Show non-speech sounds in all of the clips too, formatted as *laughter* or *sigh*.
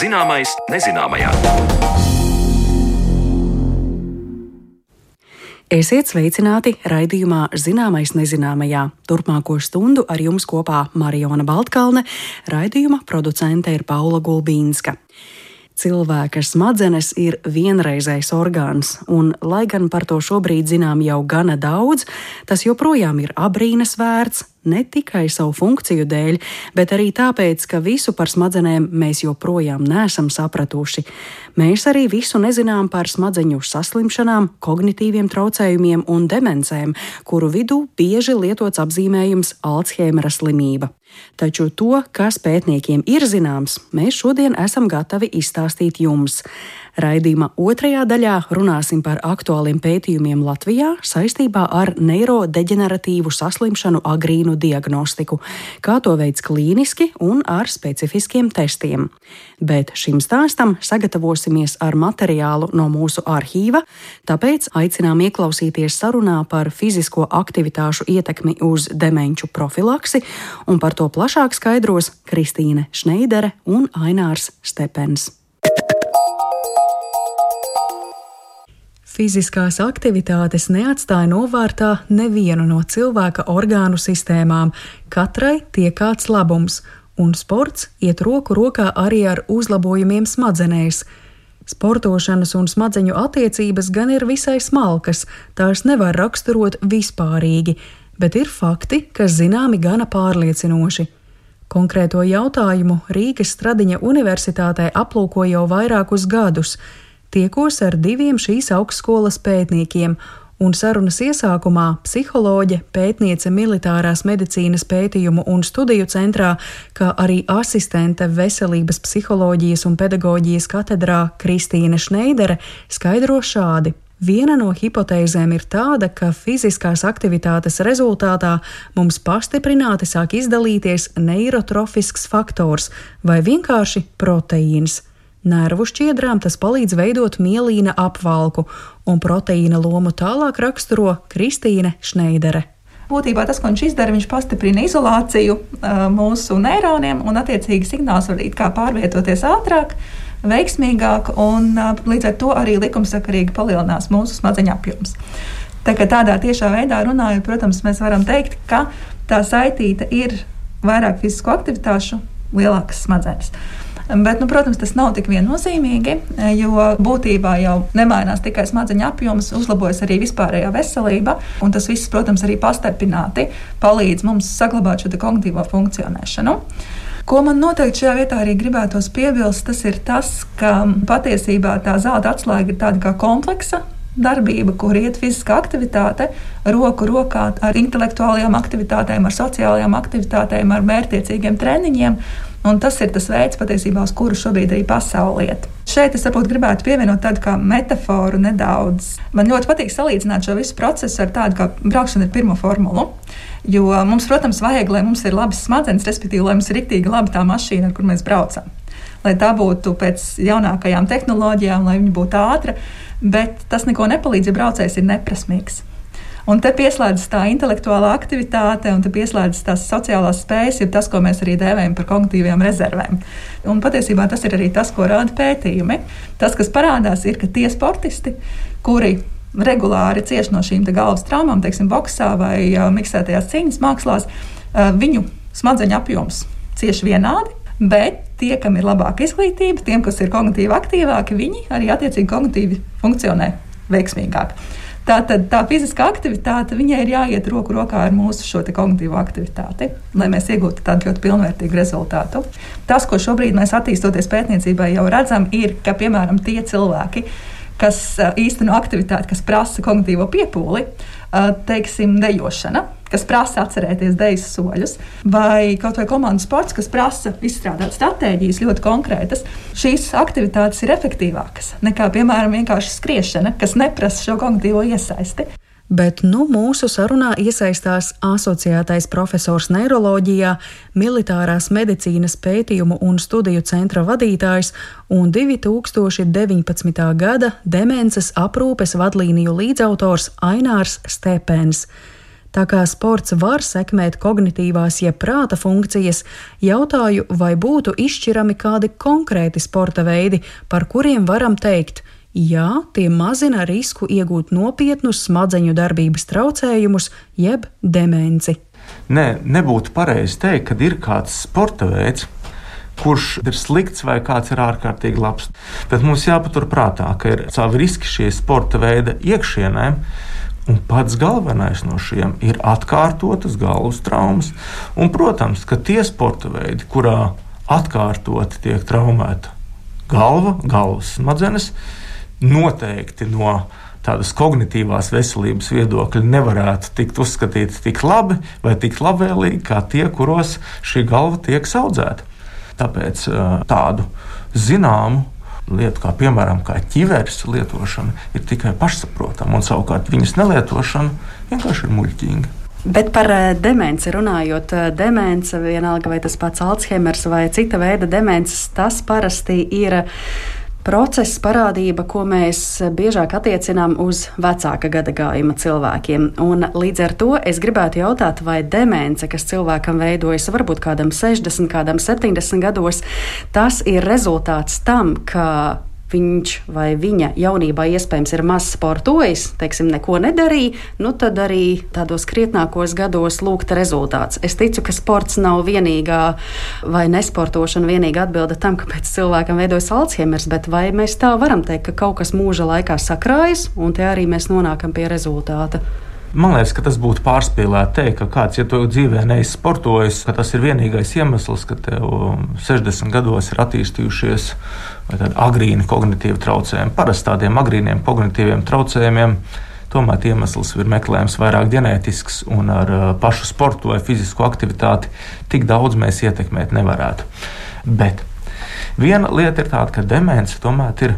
Zināmais nezināmajā. Esiet sveicināti raidījumā Zināmais nezināmajā. Turpmāko stundu ar jums kopā Mariona Baltkalne, raidījuma producente ir Paula Gulbīnska. Cilvēka smadzenes ir vienreizējs orgāns, un, lai gan par to šobrīd zinām jau gana daudz, tas joprojām ir abrīnas vērts, ne tikai savu funkciju dēļ, bet arī tāpēc, ka visu par smadzenēm mēs joprojām neesam sapratuši. Mēs arī visu nezinām par smadzeņu saslimšanām, kognitīviem traucējumiem un demencēm, kuru vidū bieži lietots apzīmējums Alzheimera slimība. Taču to, kas pētniekiem ir zināms, mēs šodien esam gatavi izstāstīt jums. Raidījuma otrajā daļā runāsim par aktuāliem pētījumiem Latvijā saistībā ar neirodeģeneratīvu saslimšanu agrīnu diagnostiku, kā to veids klīniski un ar specifiskiem testiem. Bet šim stāstam sagatavosimies ar materiālu no mūsu arhīva, tāpēc aicinām ieklausīties sarunā par fizisko aktivitāšu ietekmi uz demenču profilaksi, un par to plašāk skaidros Kristīne Šneidere un Ainārs Stepens. Fiziskās aktivitātes neatstāja novārtā nevienu no cilvēka orgānu sistēmām, katrai tiek kāds labums, un sports iet roku rokā arī ar uzlabojumiem smadzenēs. Sportošanas un smadzeņu attiecības gan ir visai smalkas, tās nevar raksturot vispārīgi, bet ir fakti, kas zināmi gana pārliecinoši. Konkrēto jautājumu Rīgas Stradiņa Universitātē aplūko jau vairākus gadus tiekos ar diviem šīs augstskolas pētniekiem, un sarunas iesākumā psiholoģe, pētniece militārās medicīnas pētījumu un studiju centrā, kā arī asistente veselības psiholoģijas un pedagoģijas katedrā Kristīne Šneidere skaidro šādi. Viena no hipotēzēm ir tāda, ka fiziskās aktivitātes rezultātā mums pastiprināti sāk izdalīties neirotrofisks faktors vai vienkārši proteīns. Nervu šķiedrām tas palīdz veidot mielīna apvalku, un proteīna lomu tālāk raksturo Kristīne Šneidere. Būtībā tas, ko viņš izdara, viņš pastiprina izolāciju uh, mūsu neironiem, un attiecīgi signāls var kā pārvietoties ātrāk, veiksmīgāk, un līdz ar to arī likumsakarīgi palielinās mūsu smadzeņu apjoms. Tā kā tādā tiešā veidā runājot, protams, mēs varam teikt, ka tā saitīta ir vairāk fizisko aktivitāšu, lielākas smadzenes. Bet, nu, protams, tas nav tik viennozīmīgi, jo būtībā jau nemainās tikai smadzeņu apjoms, uzlabojas arī vispārējā veselība. Tas viss, protams, arī pastarpināti palīdz mums saglabāt šo kognitīvo funkcionēšanu. Ko man noteikti šajā vietā arī gribētos piebilst, tas ir tas, ka patiesībā tā zelta atslēga ir tāda kā kompleksa darbība, kur iet fiziskā aktivitāte, roku rokā ar intelektuālajām aktivitātēm, ar sociālajām aktivitātēm, ar mērķtiecīgiem treniņiem. Un tas ir tas veids, patiesībā, uz kuru šobrīd arī pasaule iet. Šeit es varbūt gribētu pievienot tādu kā metaforu nedaudz. Man ļoti patīk salīdzināt šo visu procesu ar tādu kā braukšanu ar pirmo formulu. Jo mums, protams, vajag, lai mums ir labas smadzenes, respektīvi, lai mums ir rīktīgi laba tā mašīna, ar kur mēs braucam. Lai tā būtu pēc jaunākajām tehnoloģijām, lai viņa būtu ātra, bet tas neko nepalīdz, ja braucējs ir neprasmīgs. Un te pieslēdzas tā intelektuālā aktivitāte, un te pieslēdzas tās sociālās spējas, ir tas, ko mēs arī dēvējam par kognitīviem rezervēm. Un patiesībā tas ir arī tas, ko rāda pētījumi. Tas, kas parādās, ir, ka tie sportisti, kuri regulāri cieš no šīm galvas traumām, teiksim, boxā vai uh, miksētajās cīņas mākslās, uh, viņu smadzeņu apjoms cieši vienādi. Bet tie, kam ir labāka izglītība, tiem, kas ir kognitīvi aktīvāki, viņi arī attiecīgi kognitīvi funkcionē veiksmīgāk. Tātad tā fiziskā aktivitāte viņai ir jāiet roku rokā ar mūsu šo kognitīvo aktivitāti, lai mēs iegūtu tādu ļoti pilnvērtīgu rezultātu. Tas, ko šobrīd mēs attīstoties pētniecībai jau redzam, ir, ka piemēram tie cilvēki, kas īsteno aktivitāti, kas prasa kognitīvo piepūli, teiksim, dejošana kas prasa atcerēties dejas soļus, vai kaut vai komandas sports, kas prasa izstrādāt stratēģijas ļoti konkrētas, šīs aktivitātes ir efektīvākas nekā, piemēram, vienkārši skriešana, kas neprasa šo kognitīvo iesaisti. Bet nu mūsu sarunā iesaistās asociētais profesors neiroloģijā, militārās medicīnas pētījumu un studiju centra vadītājs un 2019. gada demences aprūpes vadlīniju līdzautors Ainārs Stepens. Tā kā sports var sekmēt kognitīvās, jeb prāta funkcijas, jautāju, vai būtu izšķirami kādi konkrēti sporta veidi, par kuriem varam teikt, jā, tie mazina risku iegūt nopietnus smadzeņu darbības traucējumus jeb demenci. Nē, nebūtu pareizi teikt, ka ir kāds sporta veids, kurš ir slikts vai kāds ir ārkārtīgi labs. Bet mums jāpaturprātā, ka ir savi riski šie sporta veida iekšienē. Un pats galvenais no šiem ir atkārtotas galvas traumas. Un, protams, ka tie sporta veidi, kurā atkārtoti tiek traumēta galva, galvas smadzenes, noteikti no tādas kognitīvās veselības viedokļa nevarētu tikt uzskatīti tik labi vai tik labvēlīgi kā tie, kuros šī galva tiek audzēta. Tāpēc tādu zināmu lietu, kā piemēram kā ķiveres lietošana, ir tikai pašsaprotama, un savukārt viņas nelietošana vienkārši ir muļķīga. Bet par demenci runājot, demence, vienalga vai tas pats Alzheimers vai cita veida demences, tas parasti ir process, parādība, ko mēs biežāk attiecinām uz vecāka gadagājuma cilvēkiem. Un līdz ar to es gribētu jautāt, vai demence, kas cilvēkam veidojas varbūt kādam 60, kādam 70 gados, tas ir rezultāts tam, ka viņš vai viņa jaunībā iespējams ir maz sportojis, teiksim, neko nedarīja, nu tad arī tādos krietnākos gados lūgta rezultāts. Es ticu, ka sports nav vienīgā vai nesportošana vienīgā atbilde tam, kāpēc cilvēkam veidojas Alzheimers, bet vai mēs tā varam teikt, ka kaut kas mūža laikā sakrājas un te arī mēs nonākam pie rezultāta. Man liekas, ka tas būtu pārspīlēti teikt, ka kāds, ja to dzīvē neizsportojas, ka tas ir vienīgais iemesls, ka tev 60 gados ir attīstījušies agrīni kognitīvi traucējumi. Parasti tādiem agrīniem kognitīviem traucējumiem tomēr iemesls ir meklējams vairāk ģenētisks, un ar uh, pašu sportu vai fizisko aktivitāti tik daudz mēs ietekmēt nevarētu. Bet viena lieta ir tāda, ka demence tomēr ir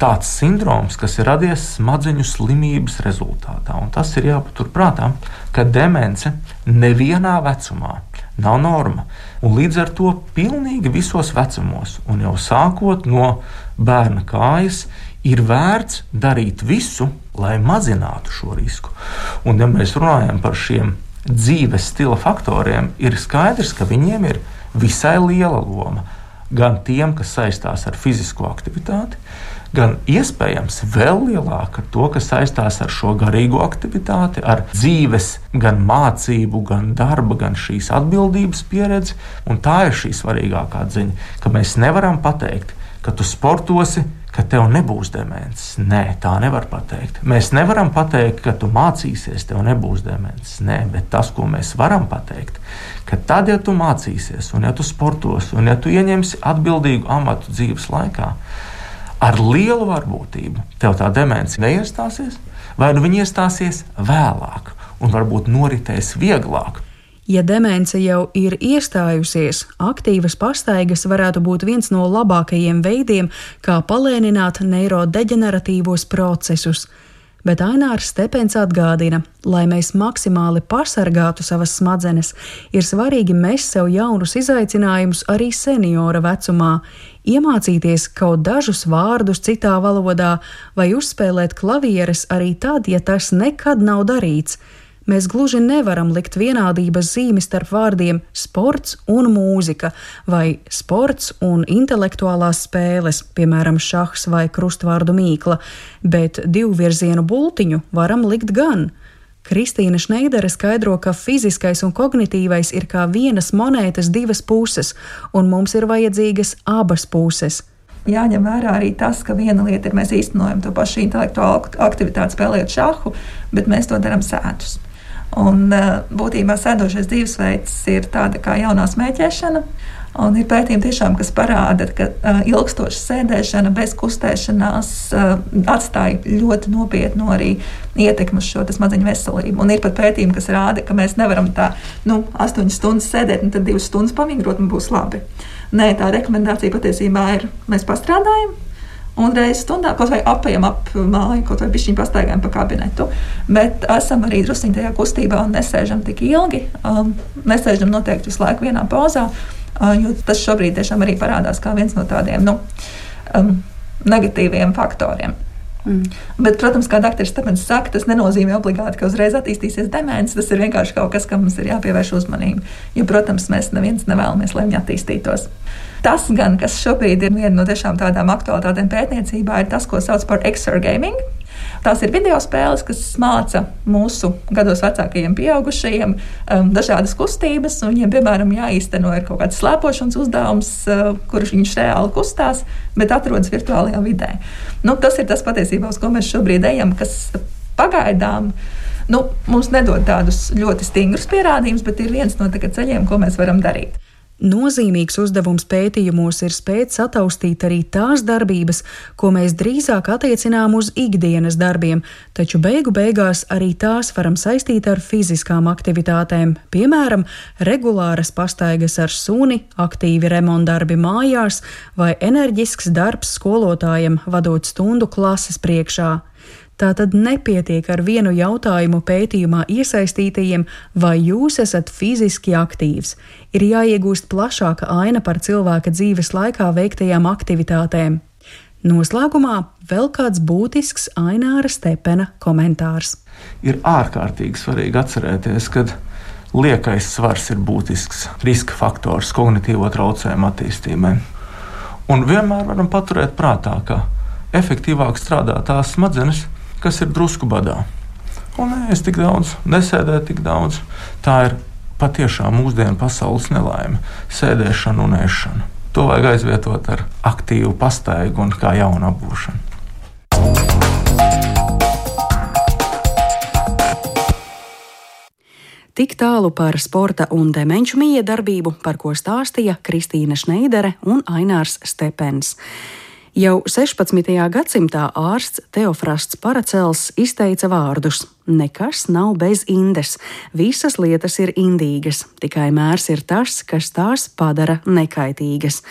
tāds sindroms, kas ir radies smadzeņu slimības rezultātā. Un tas ir jāpaturprātā, ka demence nevienā vecumā nav norma. Un līdz ar to pilnīgi visos vecumos, un jau sākot no bērna kājas, ir vērts darīt visu, lai mazinātu šo risku. Un, ja mēs runājam par šiem dzīves stila faktoriem, ir skaidrs, ka viņiem ir visai liela loma. Gan tiem, kas saistās ar fizisko aktivitāti, gan iespējams vēl lielāka ar to, kas saistās ar šo garīgo aktivitāti, ar dzīves, gan mācību, gan darba, gan šīs atbildības pieredzi. Un tā ir šī svarīgākā ziņa, ka mēs nevaram pateikt, ka tu sportosi, ka tev nebūs demences. Nē, tā nevar pateikt. Mēs nevaram pateikt, ka tu mācīsies, tev nebūs demences. Nē, bet tas, ko mēs varam pateikt, ka tad, ja tu mācīsies, un ja tu sportosi, un ja tu ieņemsi atbildīgu amatu dzīves laikā, ar lielu varbūtību tev tā demence neiestāsies, vai nu viņa iestāsies vēlāk un varbūt noritēs vieglāk. Ja demence jau ir iestājusies, aktīvas pastaigas varētu būt viens no labākajiem veidiem, kā palēnināt neirodeģeneratīvos procesus bet Ainārs Stepens atgādina, lai mēs maksimāli pasargātu savas smadzenes, ir svarīgi mest sev jaunus izaicinājumus arī seniora vecumā, iemācīties kaut dažus vārdus citā valodā vai uzspēlēt klavieres arī tad, ja tas nekad nav darīts Mēs gluži nevaram likt vienādības zīmi starp vārdiem sports un mūzika, vai sports un intelektuālās spēles, piemēram, šahs vai krustvārdu mīkla, bet divu virzienu bultiņu varam likt gan. Kristīna Šneidere skaidro, ka fiziskais un kognitīvais ir kā vienas monētas divas puses, un mums ir vajadzīgas abas puses jāņem vērā arī tas, ka viena lieta ir mēs īstenojam to pašu intelektuālu aktivitāti, spēlējot šāhu, bet mēs to darām sētus. Un, eh, būtībā sēdošais dzīvesveids ir tāda kā jaunā smēķēšana. Un ir pētījumi, tiešām, kas parāda, ka uh, ilgstoša sēdēšana bez kustēšanās uh, atstāja ļoti nopietnu arī ietekmi uz šo smadzeņu veselību. Un ir pat pētījumi, kas rāda, ka mēs nevaram tā nu, 8 stundas sēdēt un tad 2 stundas pavingrot un būs labi. Nē, tā rekomendācija patiesībā ir, mēs pastrādājam, un reizes stundā kaut vai apējam ap māju, kaut vai pišķiņu pastaigājam pa kabinetu. Bet esam arī druskuļi tajā kustībā un nesēžam tik ilgi. Um, nesēžam noteikti visu laiku vienā pozā, jo tas šobrīd tiešām arī parādās kā viens no tādiem nu, um, negatīviem faktoriem. Mm. Bet, protams, kā dr. Stepens saka, tas nenozīmē obligāti, ka uzreiz attīstīsies demence. Tas ir vienkārši kaut kas, kam mums ir jāpievērš uzmanība. Jo, protams, mēs neviens nevēlamies, lai viņi attīstītos. Tas, gan, kas šobrīd ir viena no tādām aktuālitātēm pētniecībā, ir tas, ko sauc par exergaming. Tās ir video spēles, kas māca mūsu gados vecākajiem pieaugušajiem um, dažādas kustības. Viņiem, piemēram, jāīsteno ir kaut kāds slēpošanas uzdevums, uh, kurš viņš reāli kustās, bet atrodas virtuālajā vidē. Nu, tas ir tas patiesībā, uz ko mēs šobrīd ejam, kas pagaidām. Nu, mums nedod tādus ļoti stingrus pierādījumus, bet ir viens no ceļiem, ko mēs varam darīt. Nozīmīgs uzdevums pētījumos ir spēt sataustīt arī tās darbības, ko mēs drīzāk attiecinām uz ikdienas darbiem, taču beigu beigās arī tās varam saistīt ar fiziskām aktivitātēm, piemēram, regulāras pastaigas ar suni, aktīvi remontdarbi mājās vai enerģisks darbs skolotājiem vadot stundu klases priekšā. Tā tad nepietiek ar vienu jautājumu pētījumā iesaistītajiem, vai jūs esat fiziski aktīvs. Ir jāiegūst plašāka aina par cilvēka dzīves laikā veiktajām aktivitātēm. Noslēgumā vēl kāds būtisks Aināra Stepena komentārs. Ir ārkārtīgi svarīgi atcerēties, ka liekais svars ir būtisks riska faktors kognitīvo traucējumu attīstībai. Un vienmēr varam paturēt prātā, ka efektīvāk strādā tās smadzenes, kas ir drusku badā. Un es tik daudz nesēdēju, tik daudz. Tā ir patiešām mūsdienu pasaules nelaime - sēdēšana un ēšana. To vajag aizvietot ar aktīvu pastaigu un kā jaunu apgūšanu. Tik tālu par sporta un demenču miedarbību, par ko stāstīja Kristīna Šneidere un Ainārs Stepens. Jau 16. gadsimtā ārsts Teofrasts Paracels izteica vārdus: Nekas nav bez indes, visas lietas ir indīgas, tikai mērs ir tas, kas tās padara nekaitīgas.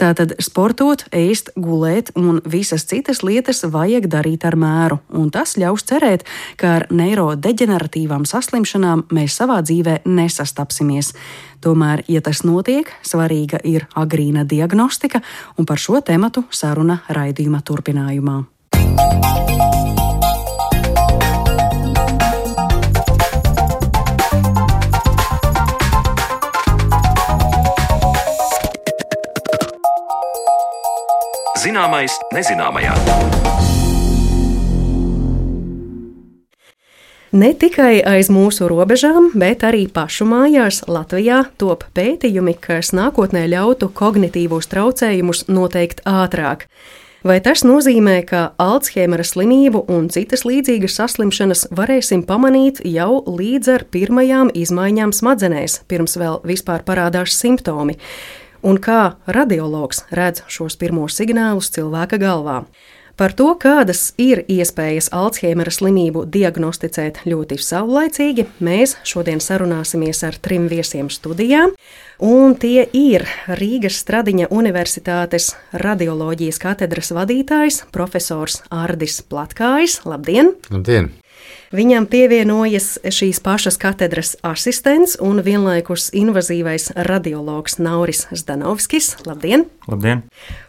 Tātad sportot, ēst, gulēt un visas citas lietas vajag darīt ar mēru, un tas ļaus cerēt, ka ar neirodeģeneratīvām saslimšanām mēs savā dzīvē nesastapsimies. Tomēr, ja tas notiek, svarīga ir agrīna diagnostika, un par šo tematu saruna raidījuma turpinājumā. Zināmais nezināmajā. Ne tikai aiz mūsu robežām, bet arī pašu mājās Latvijā top pētījumi, kas nākotnē ļautu kognitīvos traucējumus noteikt ātrāk. Vai tas nozīmē, ka Alzheimera slimību un citas līdzīgas saslimšanas varēsim pamanīt jau līdz ar pirmajām izmaiņām smadzenēs, pirms vēl vispār parādās simptomi? Un kā radiologs redz šos pirmos signālus cilvēka galvā. Par to, kādas ir iespējas Alzheimera slimību diagnosticēt ļoti saulaicīgi, mēs šodien sarunāsimies ar trim viesiem studijā. Un tie ir Rīgas Stradiņa Universitātes radioloģijas katedras vadītājs, profesors Ardis Platkājs. Labdien! Labdien! Viņam pievienojas šīs pašas katedras asistents un vienlaikus invazīvais radiologs Nauris Zdanovskis. Labdien! Labdien!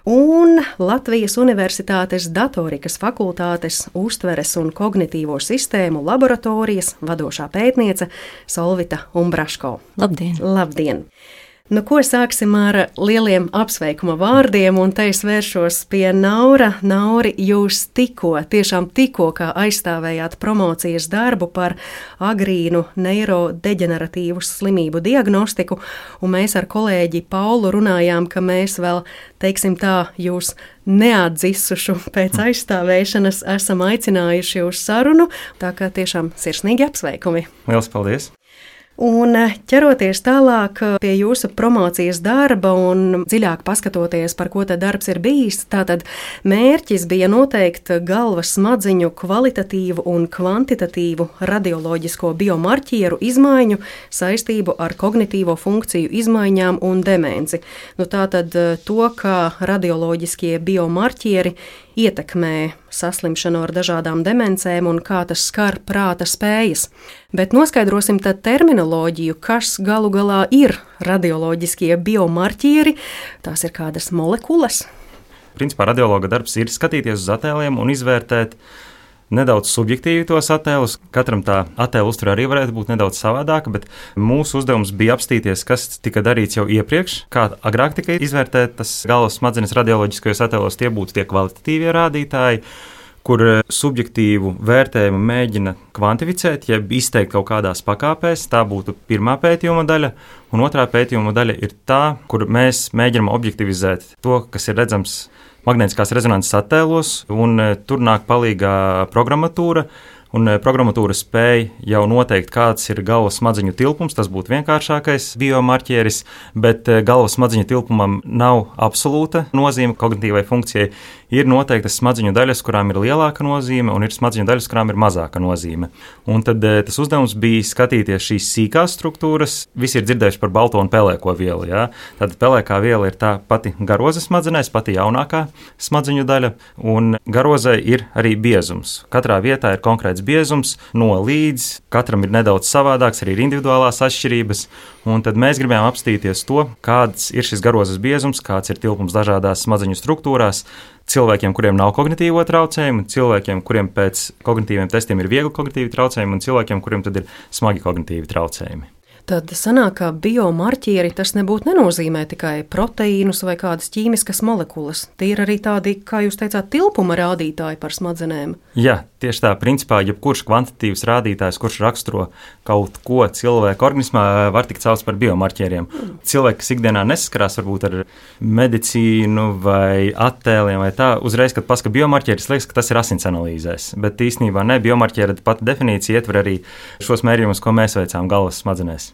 Un Latvijas Universitātes datorikas fakultātes uztveres un kognitīvo sistēmu laboratorijas vadošā pētniece Solvita Umbraško. Labdien! Labdien. Nu, ko sāksim ar lieliem apsveikuma vārdiem, un te es vēršos pie Naura. Nauri, jūs tikko, tiešām tikko aizstāvējāt promocijas darbu par agrīnu neirodeģeneratīvu slimību diagnostiku, un mēs ar kolēģi Paulu runājām, ka mēs vēl, teiksim tā, jūs neatdzisušu pēc aizstāvēšanas esam aicinājuši uz sarunu, tā kā tiešām sirsnīgi apsveikumi. Lielas paldies! Un eh, ķeroties tālāk eh, pie jūsu promocijas darba un dziļāk paskatoties, par ko tad darbs ir bijis, tātad mērķis bija noteikt galvas smadziņu kvalitatīvu un kvantitatīvu radioloģisko biomarķieru izmaiņu saistību ar kognitīvo funkciju izmaiņām un demenci. Nu, tātad eh, to, kā radioloģiskie biomarķieri ietekmē saslimšanu ar dažādām demencēm un kā tas skar prāta spējas. Bet noskaidrosim tad terminoloģiju, kas galu galā ir radioloģiskie biomarķieri. Tās ir kādas molekulas. Principā radiologa darbs ir skatīties uz attēliem un izvērtēt nedaudz subjektīvi tos attēlus. Katram tā attēlu uztvere arī varētu būt nedaudz savādāka, bet mūsu uzdevums bija apstīties, kas tika darīts jau iepriekš, kā agrāk tika izvērtētas galvas smadzenes radioloģiskajos attēlos, tie būtu tie kvalitatīvie rādītāji kur subjektīvu vērtējumu mēģina kvantificēt, jeb izteikt kaut kādās pakāpēs. Tā būtu pirmā pētījuma daļa, un otrā pētījuma daļa ir tā, kur mēs mēģinām objektivizēt to, kas ir redzams magnētiskās rezonanses attēlos, un e, tur nāk palīdzīgā programmatūra. Un e, programmatūra spēja jau noteikt, kāds ir galvas smadzeņu tilpums. Tas būtu vienkāršākais biomarķieris, bet e, galvas smadzeņu tilpumam nav absolūta nozīme kognitīvai funkcijai ir noteiktas smadzeņu daļas, kurām ir lielāka nozīme, un ir smadzeņu daļas, kurām ir mazāka nozīme. Un tad eh, tas uzdevums bija skatīties šīs sīkās struktūras. Visi ir dzirdējuši par balto un pelēko vielu. Ja? Tad pelēkā viela ir tā pati garoza smadzenēs, pati jaunākā smadzeņu daļa, un garozai ir arī biezums. Katrā vietā ir konkrēts biezums, no līdz katram ir nedaudz savādāks, arī ir individuālās atšķirības. Un tad mēs gribējām apstīties to, kāds ir šis garozas biezums, kāds ir tilpums dažādās smadzeņu struktūrās, cilvēkiem, kuriem nav kognitīvo traucējumu, cilvēkiem, kuriem pēc kognitīviem testiem ir viegli kognitīvi traucējumi, un cilvēkiem, kuriem tad ir smagi kognitīvi traucējumi. Tad sanāk, ka biomarķieri tas nebūtu nenozīmē tikai proteīnus vai kādas ķīmiskas molekulas. Tie ir arī tādi, kā jūs teicāt, tilpuma rādītāji par smadzenēm. Jā, tieši tā. Principā, jebkurš kvantitīvs rādītājs, kurš raksturo kaut ko cilvēka organismā, var tikt saukts par biomarķieriem. Cilvēki, kas ikdienā nesaskarās varbūt ar medicīnu vai attēliem vai tā, uzreiz, kad pasaka biomarķieris, liekas, ka tas ir asins analīzēs. Bet īstenībā ne biomarķiera pati definīcija ietver arī šos mērījumus, ko mēs veicām galvas smadzenēs.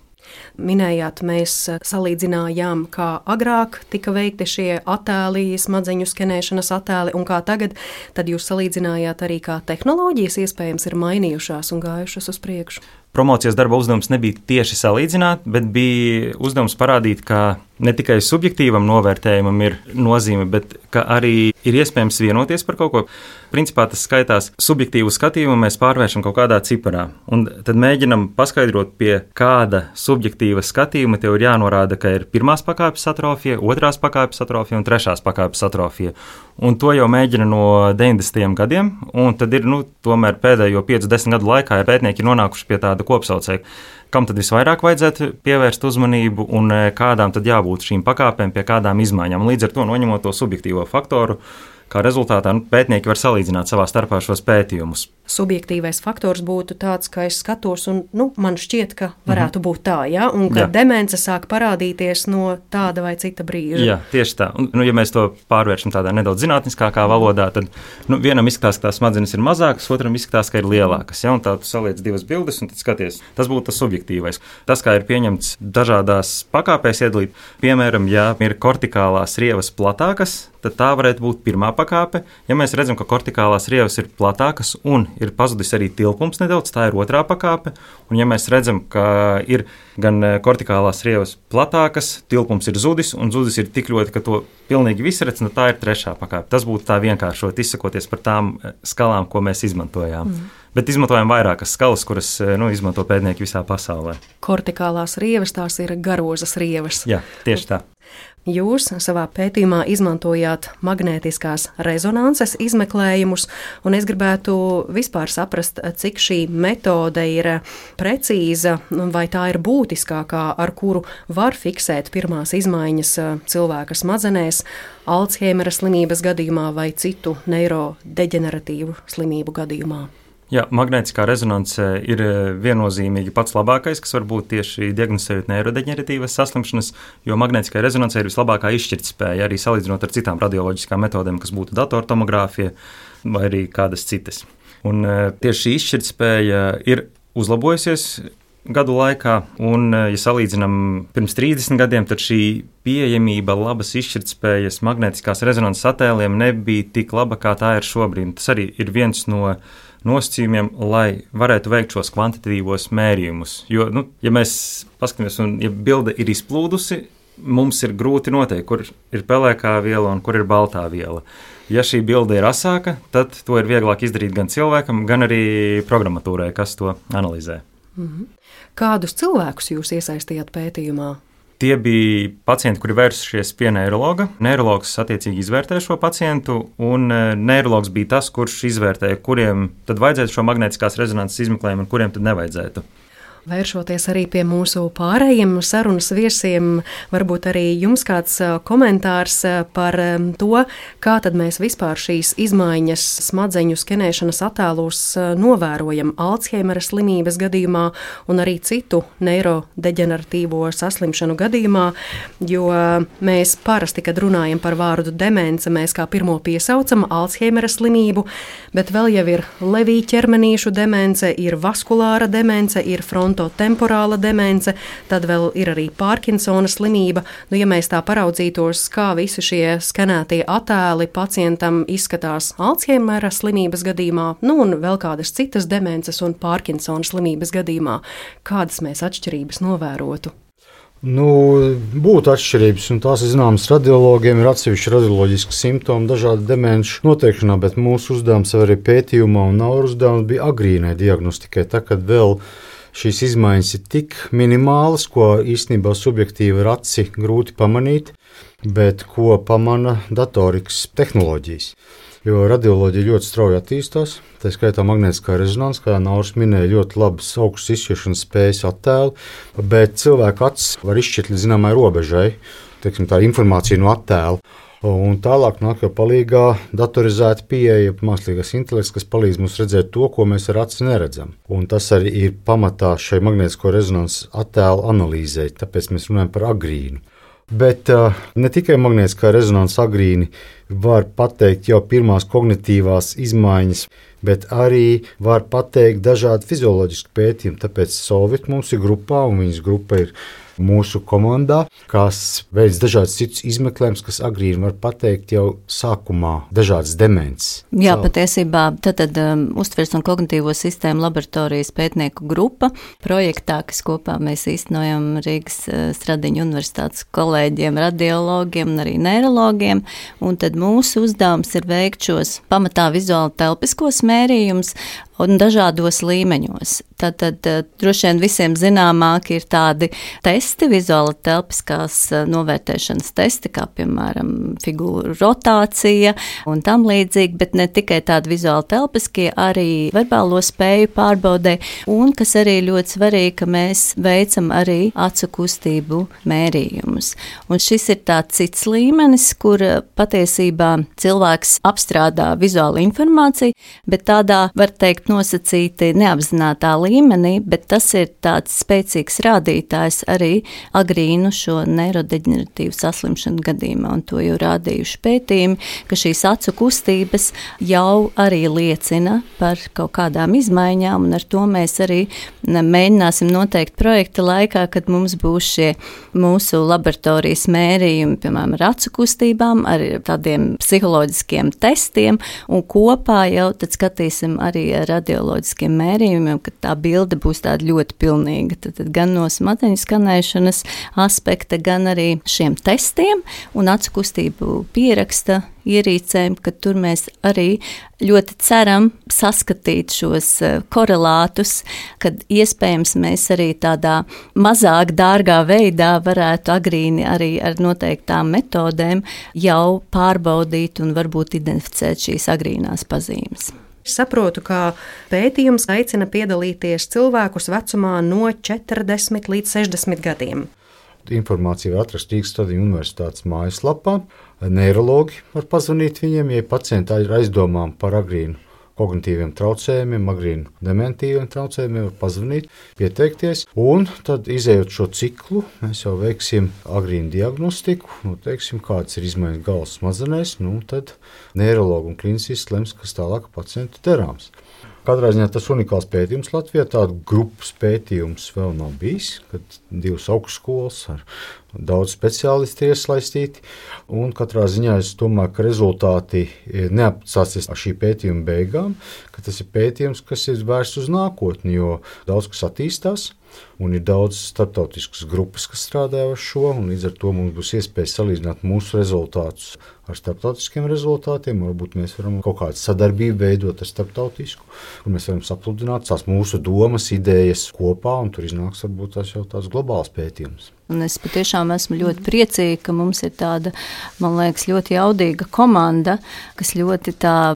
Minējāt, mēs eh, salīdzinājām, kā agrāk tika veikti šie attēli, smadzeņu skenēšanas attēli, un kā tagad. Tad jūs salīdzinājāt arī, kā tehnoloģijas iespējams ir mainījušās un gājušas uz priekšu promocijas darba uzdevums nebija tieši salīdzināt, bet bija uzdevums parādīt, ka ne tikai subjektīvam novērtējumam ir nozīme, bet arī ir iespējams vienoties par kaut ko. Principā tas skaitās subjektīvu skatījumu, mēs pārvēršam kaut kādā ciparā. Un tad mēģinam paskaidrot, pie kāda subjektīva skatījuma tev ir jānorāda, ka ir pirmās pakāpes atrofija, otrās pakāpes atrofija un trešās pakāpes atrofija. Un to jau mēģina no 90. gadiem, un tad ir nu, tomēr pēdējo 5-10 gadu laikā pētnieki ir nonākuši pie tāda kopsaucēja. Kam tad visvairāk vajadzētu pievērst uzmanību un e, kādām tad jābūt šīm pakāpēm, pie kādām izmaiņām? Līdz ar to noņemot to subjektīvo faktoru, kā rezultātā nu, pētnieki var salīdzināt savā starpā šos pētījumus subjektīvais faktors būtu tāds, ka es skatos, un nu, man šķiet, ka varētu -hmm. būt tā, ja? un ka Jā. demence sāk parādīties no tāda vai cita brīža. Jā, tieši tā. Un, nu, ja mēs to pārvēršam tādā nedaudz zinātniskākā valodā, tad nu, vienam izskatās, ka tās smadzenes ir mazākas, otram izskatās, ka ir lielākas. Ja? Un tā tu saliec divas bildes, un tad skaties, tas būtu tas subjektīvais. Tas, kā ir pieņemts dažādās pakāpēs iedalīt, piemēram, ja ir kortikālās rievas platākas, tad tā varētu būt pirmā pakāpe. Ja mēs redzam, ka kortikālās rievas ir platākas un ir pazudis arī tilpums nedaudz, tā ir otrā pakāpe. Un, ja mēs redzam, ka ir gan eh, kortikālās rievas platākas, tilpums ir zudis, un zudis ir tik ļoti, ka to pilnīgi viss redz, nu tā ir trešā pakāpe. Tas būtu tā vienkāršot, izsakoties par tām eh, skalām, ko mēs izmantojām. Mm. Bet izmantojam vairākas skalas, kuras eh, nu, izmanto pētnieki visā pasaulē. Kortikālās rievas, tās ir garozas rievas. Jā, tieši tā. Jūs savā pētījumā izmantojāt magnētiskās rezonances izmeklējumus, un es gribētu vispār saprast, cik šī metode ir precīza, vai tā ir būtiskākā, ar kuru var fiksēt pirmās izmaiņas cilvēka smadzenēs, Alzheimera slimības gadījumā vai citu neirodeģeneratīvu slimību gadījumā. Jā, magnētiskā rezonance ir eh, viennozīmīgi pats labākais, kas var būt tieši diagnosticējot neirodeģeneratīvas saslimšanas, jo magnētiskā rezonance ir vislabākā izšķirtspēja arī salīdzinot ar citām radioloģiskām metodēm, kas būtu datortomogrāfija vai arī kādas citas. Un eh, tieši šī izšķirtspēja ir uzlabojusies gadu laikā, un, eh, ja salīdzinām pirms 30 gadiem, tad šī pieejamība labas izšķirtspējas magnētiskās rezonances attēliem nebija tik laba, kā tā ir šobrīd. Tas arī ir viens no nosacījumiem, lai varētu veikt šos kvantitīvos mērījumus. Jo, nu, ja mēs paskatāmies, un ja bilde ir izplūdusi, mums ir grūti noteikt, kur ir pelēkā viela un kur ir baltā viela. Ja šī bilde ir asāka, tad to ir vieglāk izdarīt gan cilvēkam, gan arī programmatūrai, kas to analizē. Mhm. Kādus cilvēkus jūs iesaistījāt pētījumā? Tie bija pacienti, kuri vērsušies pie neiroloģa. Neiroloģis attiecīgi izvērtēja šo pacientu, un e, neiroloģis bija tas, kurš izvērtēja, kuriem tad vajadzētu šo magnētiskās rezonanses izmeklējumu un kuriem tad nevajadzētu. Vēršoties arī pie mūsu pārējiem sarunas viesiem, varbūt arī jums kāds komentārs par to, kā tad mēs vispār šīs izmaiņas smadzeņu skenēšanas attēlos novērojam Alzheimera slimības gadījumā un arī citu neirodeģeneratīvo saslimšanu gadījumā, jo mēs parasti, kad runājam par vārdu demence, mēs kā pirmo piesaucam Alzheimera slimību, bet vēl jau ir levī ķermenīšu demence, ir vaskulāra demence, ir frontāla frontotemporāla demence, tad vēl ir arī Parkinsona slimība. Nu, ja mēs tā paraudzītos, kā visi šie skanētie attēli pacientam izskatās Alzheimera slimības gadījumā, nu un vēl kādas citas demences un Parkinsona slimības gadījumā, kādas mēs atšķirības novērotu. Nu, būtu atšķirības, un tās ir zināmas radiologiem. Ir atsevišķi radioloģiski simptomi dažādu demenšu noteikšanā, bet mūsu uzdevums arī pētījumā un nav uzdevums bija agrīnai diagnostikai. Tā kā vēl šīs izmaiņas ir tik minimālas, ko īstenībā subjektīvi ar aci grūti pamanīt, bet ko pamana datorikas tehnoloģijas. Jo radioloģija ļoti strauji attīstās, tā skaitā magnētiskā rezonanse, kā Nauris minēja, ļoti labas augstas izšķiršanas spējas attēlu, bet cilvēka acis var izšķirt līdz zināmai robežai, teiksim, tā informācija no attēla. Un tālāk nāk jau palīdzīgā datorizēta pieeja, mākslīgais intelekts, kas palīdz mums redzēt to, ko mēs ar aci neredzam. Un tas arī ir pamatā šai magnētisko rezonanses attēlu analīzei, tāpēc mēs runājam par agrīnu. Bet uh, ne tikai magnētiskā rezonanses agrīni var pateikt jau pirmās kognitīvās izmaiņas, bet arī var pateikt dažādi fizioloģiski pētījumi. Tāpēc Solvit mums ir grupā, un viņas grupa ir mūsu komandā, kas veids dažādas citas izmeklējumus, kas agrīni var pateikt jau sākumā dažādas demences. Jā, Savu. patiesībā tad, tad um, uztvers un kognitīvo sistēmu laboratorijas pētnieku grupa projektā, kas kopā mēs īstenojam Rīgas uh, Stradiņu universitātes kolēģiem, radiologiem un arī neirologiem, un tad mūsu uzdevums ir veikt šos pamatā vizuāli telpiskos mērījumus un dažādos līmeņos. Tad, tad eh, droši vien visiem zināmāk ir tādi testi, vizuāla telpiskās eh, novērtēšanas testi, kā piemēram figūru rotācija un tam līdzīgi, bet ne tikai tādi vizuāli telpiskie, arī verbālo spēju pārbaudē, un kas arī ļoti svarīgi, ka mēs veicam arī acu kustību mērījumus. Un šis ir tāds cits līmenis, kur eh, patiesībā cilvēks apstrādā vizuālu informāciju, bet tādā, var teikt, nosacīti neapzinātā līmenī, bet tas ir tāds spēcīgs rādītājs arī agrīnu šo neirodeģeneratīvu saslimšanu gadījumā, un to jau rādījuši pētījumi, ka šīs acu kustības jau arī liecina par kaut kādām izmaiņām, un ar to mēs arī mēģināsim noteikt projekta laikā, kad mums būs šie mūsu laboratorijas mērījumi, piemēram, ar acu kustībām, ar tādiem psiholoģiskiem testiem, un kopā jau tad skatīsim arī ar radioloģiskiem mērījumiem, ka tā bilde būs tāda ļoti pilnīga. Tad, tad gan no smadzeņu skanēšanas aspekta, gan arī šiem testiem un acu kustību pieraksta ierīcēm, ka tur mēs arī ļoti ceram saskatīt šos eh, korelātus, kad iespējams mēs arī tādā mazāk dārgā veidā varētu agrīni arī ar noteiktām metodēm jau pārbaudīt un varbūt identificēt šīs agrīnās pazīmes. Saprotu, ka pētījums aicina piedalīties cilvēkus vecumā no 40 līdz 60 gadiem. Informāciju var atrast Rīgas Universitātes mājaslapā. Neiroloģi var pazvanīt viņiem, ja pacienti ir aizdomām par agrīnu kognitīviem traucējumiem, agrīnu dementīviem traucējumiem, var pazvanīt, pieteikties. Un tad, izējot šo ciklu, mēs jau veiksim agrīnu diagnostiku, nu, teiksim, kādas ir izmaiņas galvas smadzenēs. Nu, tad neiroloģi un klīnisks lems, kas tālāk pacientu darāms. Katrā ziņā tas unikāls pētījums Latvijā. Tādu grupas pētījums vēl nav bijis, kad divas augstskolas ar daudz speciālistu iesaistīti. Katrā ziņā es domāju, ka rezultāti neapstāsies ar šī pētījuma beigām, ka tas ir pētījums, kas ir vērsts uz nākotni, jo daudz kas attīstās. Un ir daudz starptautiskas grupas, kas strādā ar šo, un līdz ar to mums būs iespēja salīdzināt mūsu rezultātus ar starptautiskiem rezultātiem. Varbūt mēs varam kaut kādu sadarbību veidot ar starptautisku, un mēs varam sapludināt tās mūsu domas, idejas kopā, un tur iznāks varbūt tas jau tāds globāls pētījums. Un es patiešām esmu ļoti priecīga, ka mums ir tāda, man liekas, ļoti jaudīga komanda, kas ļoti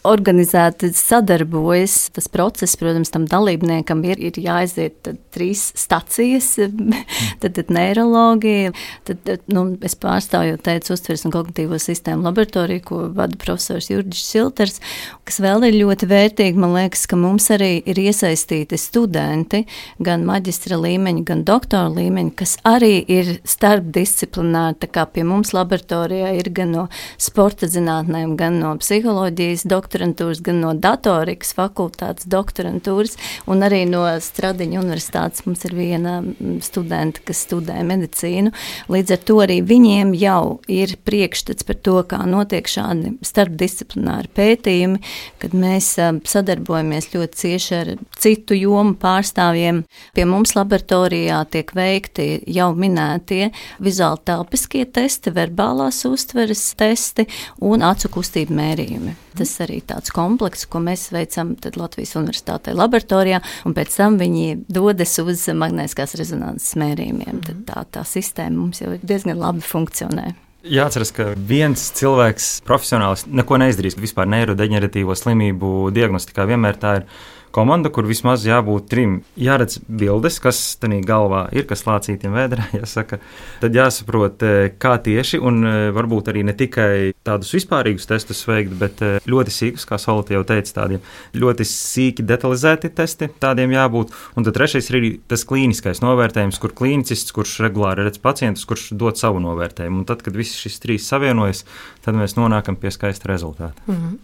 organizēti sadarbojas. Tas process, protams, tam dalībniekam ir, ir jāaiziet tad, trīs stacijas, *laughs* tad, tad neiroloģija, tad, tad nu, es pārstāvu teicu uztveres un kognitīvo sistēmu laboratoriju, ko vada profesors Jurģis Silters, kas vēl ir ļoti vērtīgi. Man liekas, ka mums arī ir iesaistīti studenti, gan maģistra līmeņa, gan doktora līmeņa, kas arī ir ir starpdisciplināri. Tā kā pie mums laboratorijā ir gan no sporta zinātnēm, gan no psiholoģijas doktorantūras, gan no datorikas fakultātes doktorantūras, un arī no Stradiņa universitātes mums ir viena mm, studenta, kas studē medicīnu. Līdz ar to arī viņiem jau ir priekšstats par to, kā notiek šādi starpdisciplināri pētījumi, kad mēs sadarbojamies ļoti cieši ar citu jomu pārstāvjiem. Pie mums laboratorijā tiek veikti jau minēti minētie vizuāli telpiskie testi, verbālās uztveres testi un acu kustību mērījumi. Tas arī tāds komplekss, ko mēs veicam Latvijas Universitātē laboratorijā, un pēc tam viņi dodas uz magnētiskās rezonanses mērījumiem. Tad tā, tā sistēma mums jau diezgan labi funkcionē. Jāatcerās, ka viens cilvēks profesionāls neko neizdarīs vispār neirodeģeneratīvo slimību diagnostikā. Vienmēr tā ir komanda, kur vismaz jābūt trim. Jāredz bildes, kas tādā galvā ir, kas lācītiem vēdā, *laughs* jāsaka. Tad jāsaprot, eh, kā tieši, un eh, varbūt arī ne tikai tādus vispārīgus testus veikt, bet eh, ļoti sīkus, kā Solta jau teica, tādiem ļoti sīki detalizēti testi tādiem jābūt. Un tad trešais ir tas klīniskais novērtējums, kur klīnicists, kurš regulāri redz pacientus, kurš dod savu novērtējumu. Un tad, kad viss šis trīs savienojas, tad mēs nonākam pie skaista rezultāta. Mm -hmm.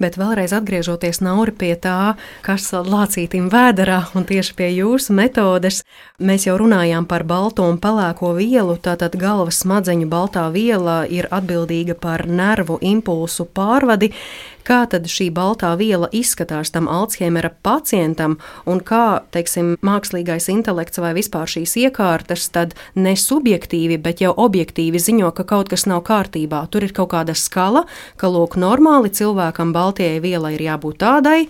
Bet vēlreiz atgriežoties Nauri pie tā, kas lācītim vēderā un tieši pie jūsu metodes, mēs jau runājām par balto un pelēko vielu. Tātad galvas smadzeņu baltā viela ir atbildīga par nervu impulsu pārvadi kā tad šī baltā viela izskatās tam Alzheimera pacientam un kā, teiksim, mākslīgais intelekts vai vispār šīs iekārtas tad ne subjektīvi, bet jau objektīvi ziņo, ka kaut kas nav kārtībā. Tur ir kaut kāda skala, ka lūk, normāli cilvēkam baltajai vielai ir jābūt tādai.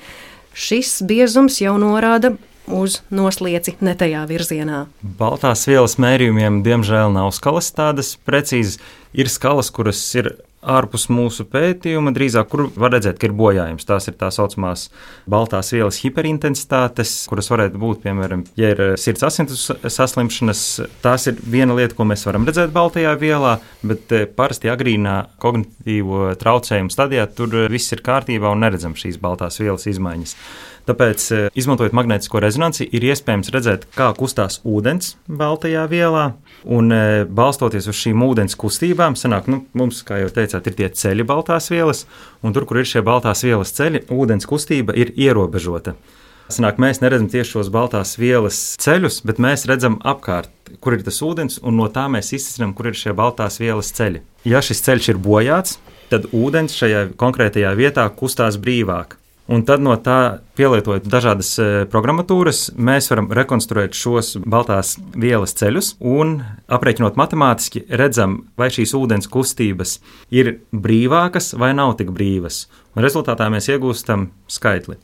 Šis biezums jau norāda uz noslieci ne tajā virzienā. Baltās vielas mērījumiem, diemžēl, nav skalas tādas precīzas. Ir skalas, kuras ir ārpus mūsu pētījuma, drīzāk, kur var redzēt, ka ir bojājums. Tās ir tā saucamās baltās vielas hiperintensitātes, kuras varētu būt, piemēram, ja ir sirds asins saslimšanas. Tās ir viena lieta, ko mēs varam redzēt baltajā vielā, bet eh, parasti agrīnā kognitīvo traucējumu stadijā tur viss ir kārtībā un neredzam šīs baltās vielas izmaiņas. Tāpēc, eh, izmantojot magnētisko rezonanci, ir iespējams redzēt, kā kustās ūdens baltajā vielā. Un eh, balstoties uz šīm ūdens kustībām, sanāk, nu, mums, kā jau teicāt, ir tie ceļi baltās vielas, un tur, kur ir šie baltās vielas ceļi, ūdens kustība ir ierobežota. Sanāk, mēs neredzam tieši šos baltās vielas ceļus, bet mēs redzam apkārt, kur ir tas ūdens, un no tā mēs izsmeļam, kur ir šie baltās vielas ceļi. Ja šis ceļš ir bojāts, tad ūdens šajā konkrētajā vietā kustās brīvāk. Un tad no tā, pielietojot dažādas e, programmatūras, mēs varam rekonstruēt šos baltās vielas ceļus un, aprēķinot matemātiski, redzam, vai šīs ūdens kustības ir brīvākas vai nav tik brīvas. Un rezultātā mēs iegūstam skaitli.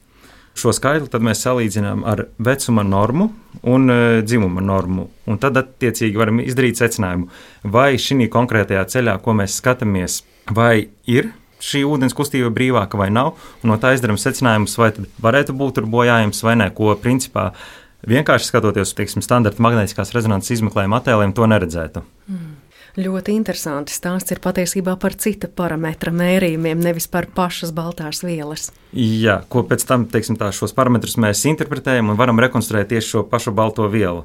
Šo skaitli mēs salīdzinām ar vecuma normu un e, dzimuma normu. Un tad, attiecīgi, varam izdarīt secinājumu, vai šī konkrētajā ceļā, ko mēs skatāmies, vai ir šī ūdens kustība brīvāka vai nav, un no tā izdarām secinājumus, vai varētu būt bojājums vai nē, ko principā vienkārši skatoties uz standarta magnētiskās rezonanses izmeklējuma attēliem, to neredzētu. Mm. Ļoti interesanti stāsts ir patiesībā par cita parametra mērījumiem, nevis par pašas baltās vielas. Jā, ko pēc tam teiksim, tā, šos parametrus mēs interpretējam un varam rekonstruēt tieši šo pašu balto vielu.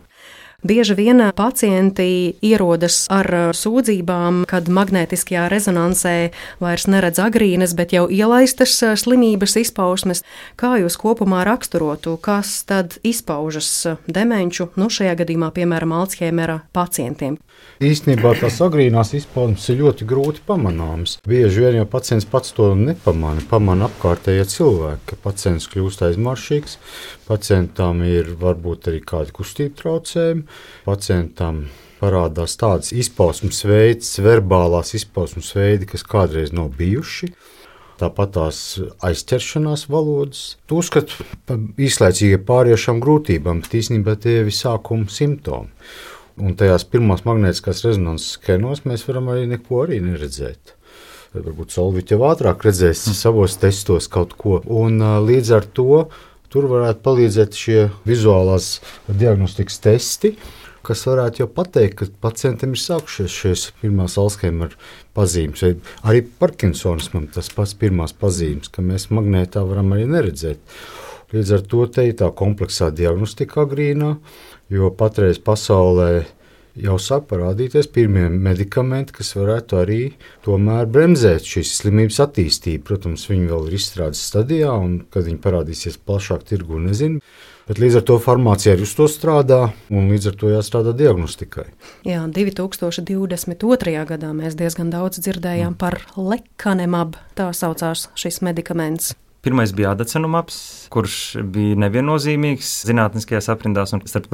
Bieži vien pacienti ierodas ar uh, sūdzībām, kad magnētiskajā rezonansē vairs neredz agrīnas, bet jau ielaistas uh, slimības izpausmes. Kā jūs kopumā raksturotu, kas tad izpaužas uh, demenču, nu šajā gadījumā, piemēram, Alzheimera pacientiem? Īstenībā tās agrīnās izpausmes ir ļoti grūti pamanāmas. Bieži vien jau pacients pats to nepamanā, pamanā apkārtējie cilvēki, ka pacients kļūst aizmaršīgs, pacientam ir varbūt arī kādi kustību traucējumi, pacientam parādās tādas izpausmes veids, verbālās izpausmes veidi, kas kādreiz nav bijuši. Tāpat tās aizķeršanās valodas. Uzskatu par īslaicīgiem pāriešām grūtībām, bet īstenībā tie ir sākuma simptomi. Un tajās pirmās magnētiskās rezonanses skenos mēs varam arī neko arī neredzēt. Varbūt Solvīts jau ātrāk redzēs mm. savos testos kaut ko. Un, līdz ar to tur varētu palīdzēt šie vizuālās diagnostikas testi, kas varētu jau pateikt, ka pacientam ir sākušies šīs pirmās Alzheimer pazīmes, arī Parkinsonismam tas pats pirmās pazīmes, ka mēs magnētā varam arī neredzēt. Līdz ar to te ir tā kompleksā diagnostika agrīnā, jo patreiz pasaulē jau sāk parādīties pirmie medikamenti, kas varētu arī tomēr bremzēt šīs slimības attīstību. Protams, viņi vēl ir izstrādes stadijā, un kad viņi parādīsies plašāk tirgu, nezinu. Bet līdz ar to farmācija arī uz to strādā, un līdz ar to jāstrādā diagnostikai. Jā, 2022. gadā mēs diezgan daudz dzirdējām mm. par lekanemabu, tā saucās šis medikaments. Pirmais bija adacenumabs, kurš bija neviennozīmīgs zinātniskajās aprindās un starp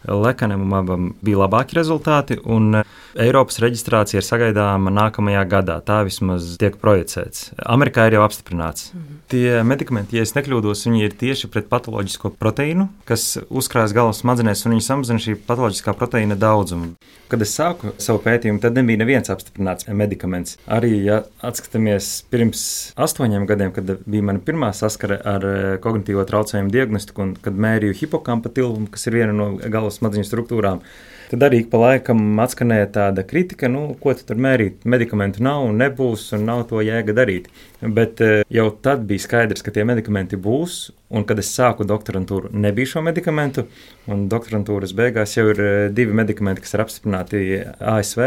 klīnisistiem. Lekanamabam bija labāki rezultāti, un Eiropas reģistrācija ir sagaidāma nākamajā gadā. Tā vismaz tiek projicēts. Amerikā ir jau apstiprināts. Mhm. Tie medikamenti, ja es nekļūdos, viņi ir tieši pret patoloģisko proteīnu, kas uzkrājas galvas smadzenēs, un viņi samazina šī patoloģiskā proteīna daudzumu. Kad es sāku savu pētījumu, tad nebija neviens apstiprināts medikaments. Arī, ja atskatāmies pirms astoņiem gadiem, kad bija mana pirmā saskare ar eh, kognitīvo traucējumu diagnostiku, un kad mērīju hipokampa tilpumu, kas ir viena no galvas galvas smadzeņu struktūrām. Tad arī pa laikam atskanēja tāda kritika, nu, ko tu tur mērīt. Medikamentu nav un nebūs, un nav to jēga darīt. Bet eh, jau tad bija skaidrs, ka tie medikamenti būs, un kad es sāku doktorantūru, nebija šo medikamentu. Un doktorantūras beigās jau ir eh, divi medikamenti, kas ir apstiprināti ASV,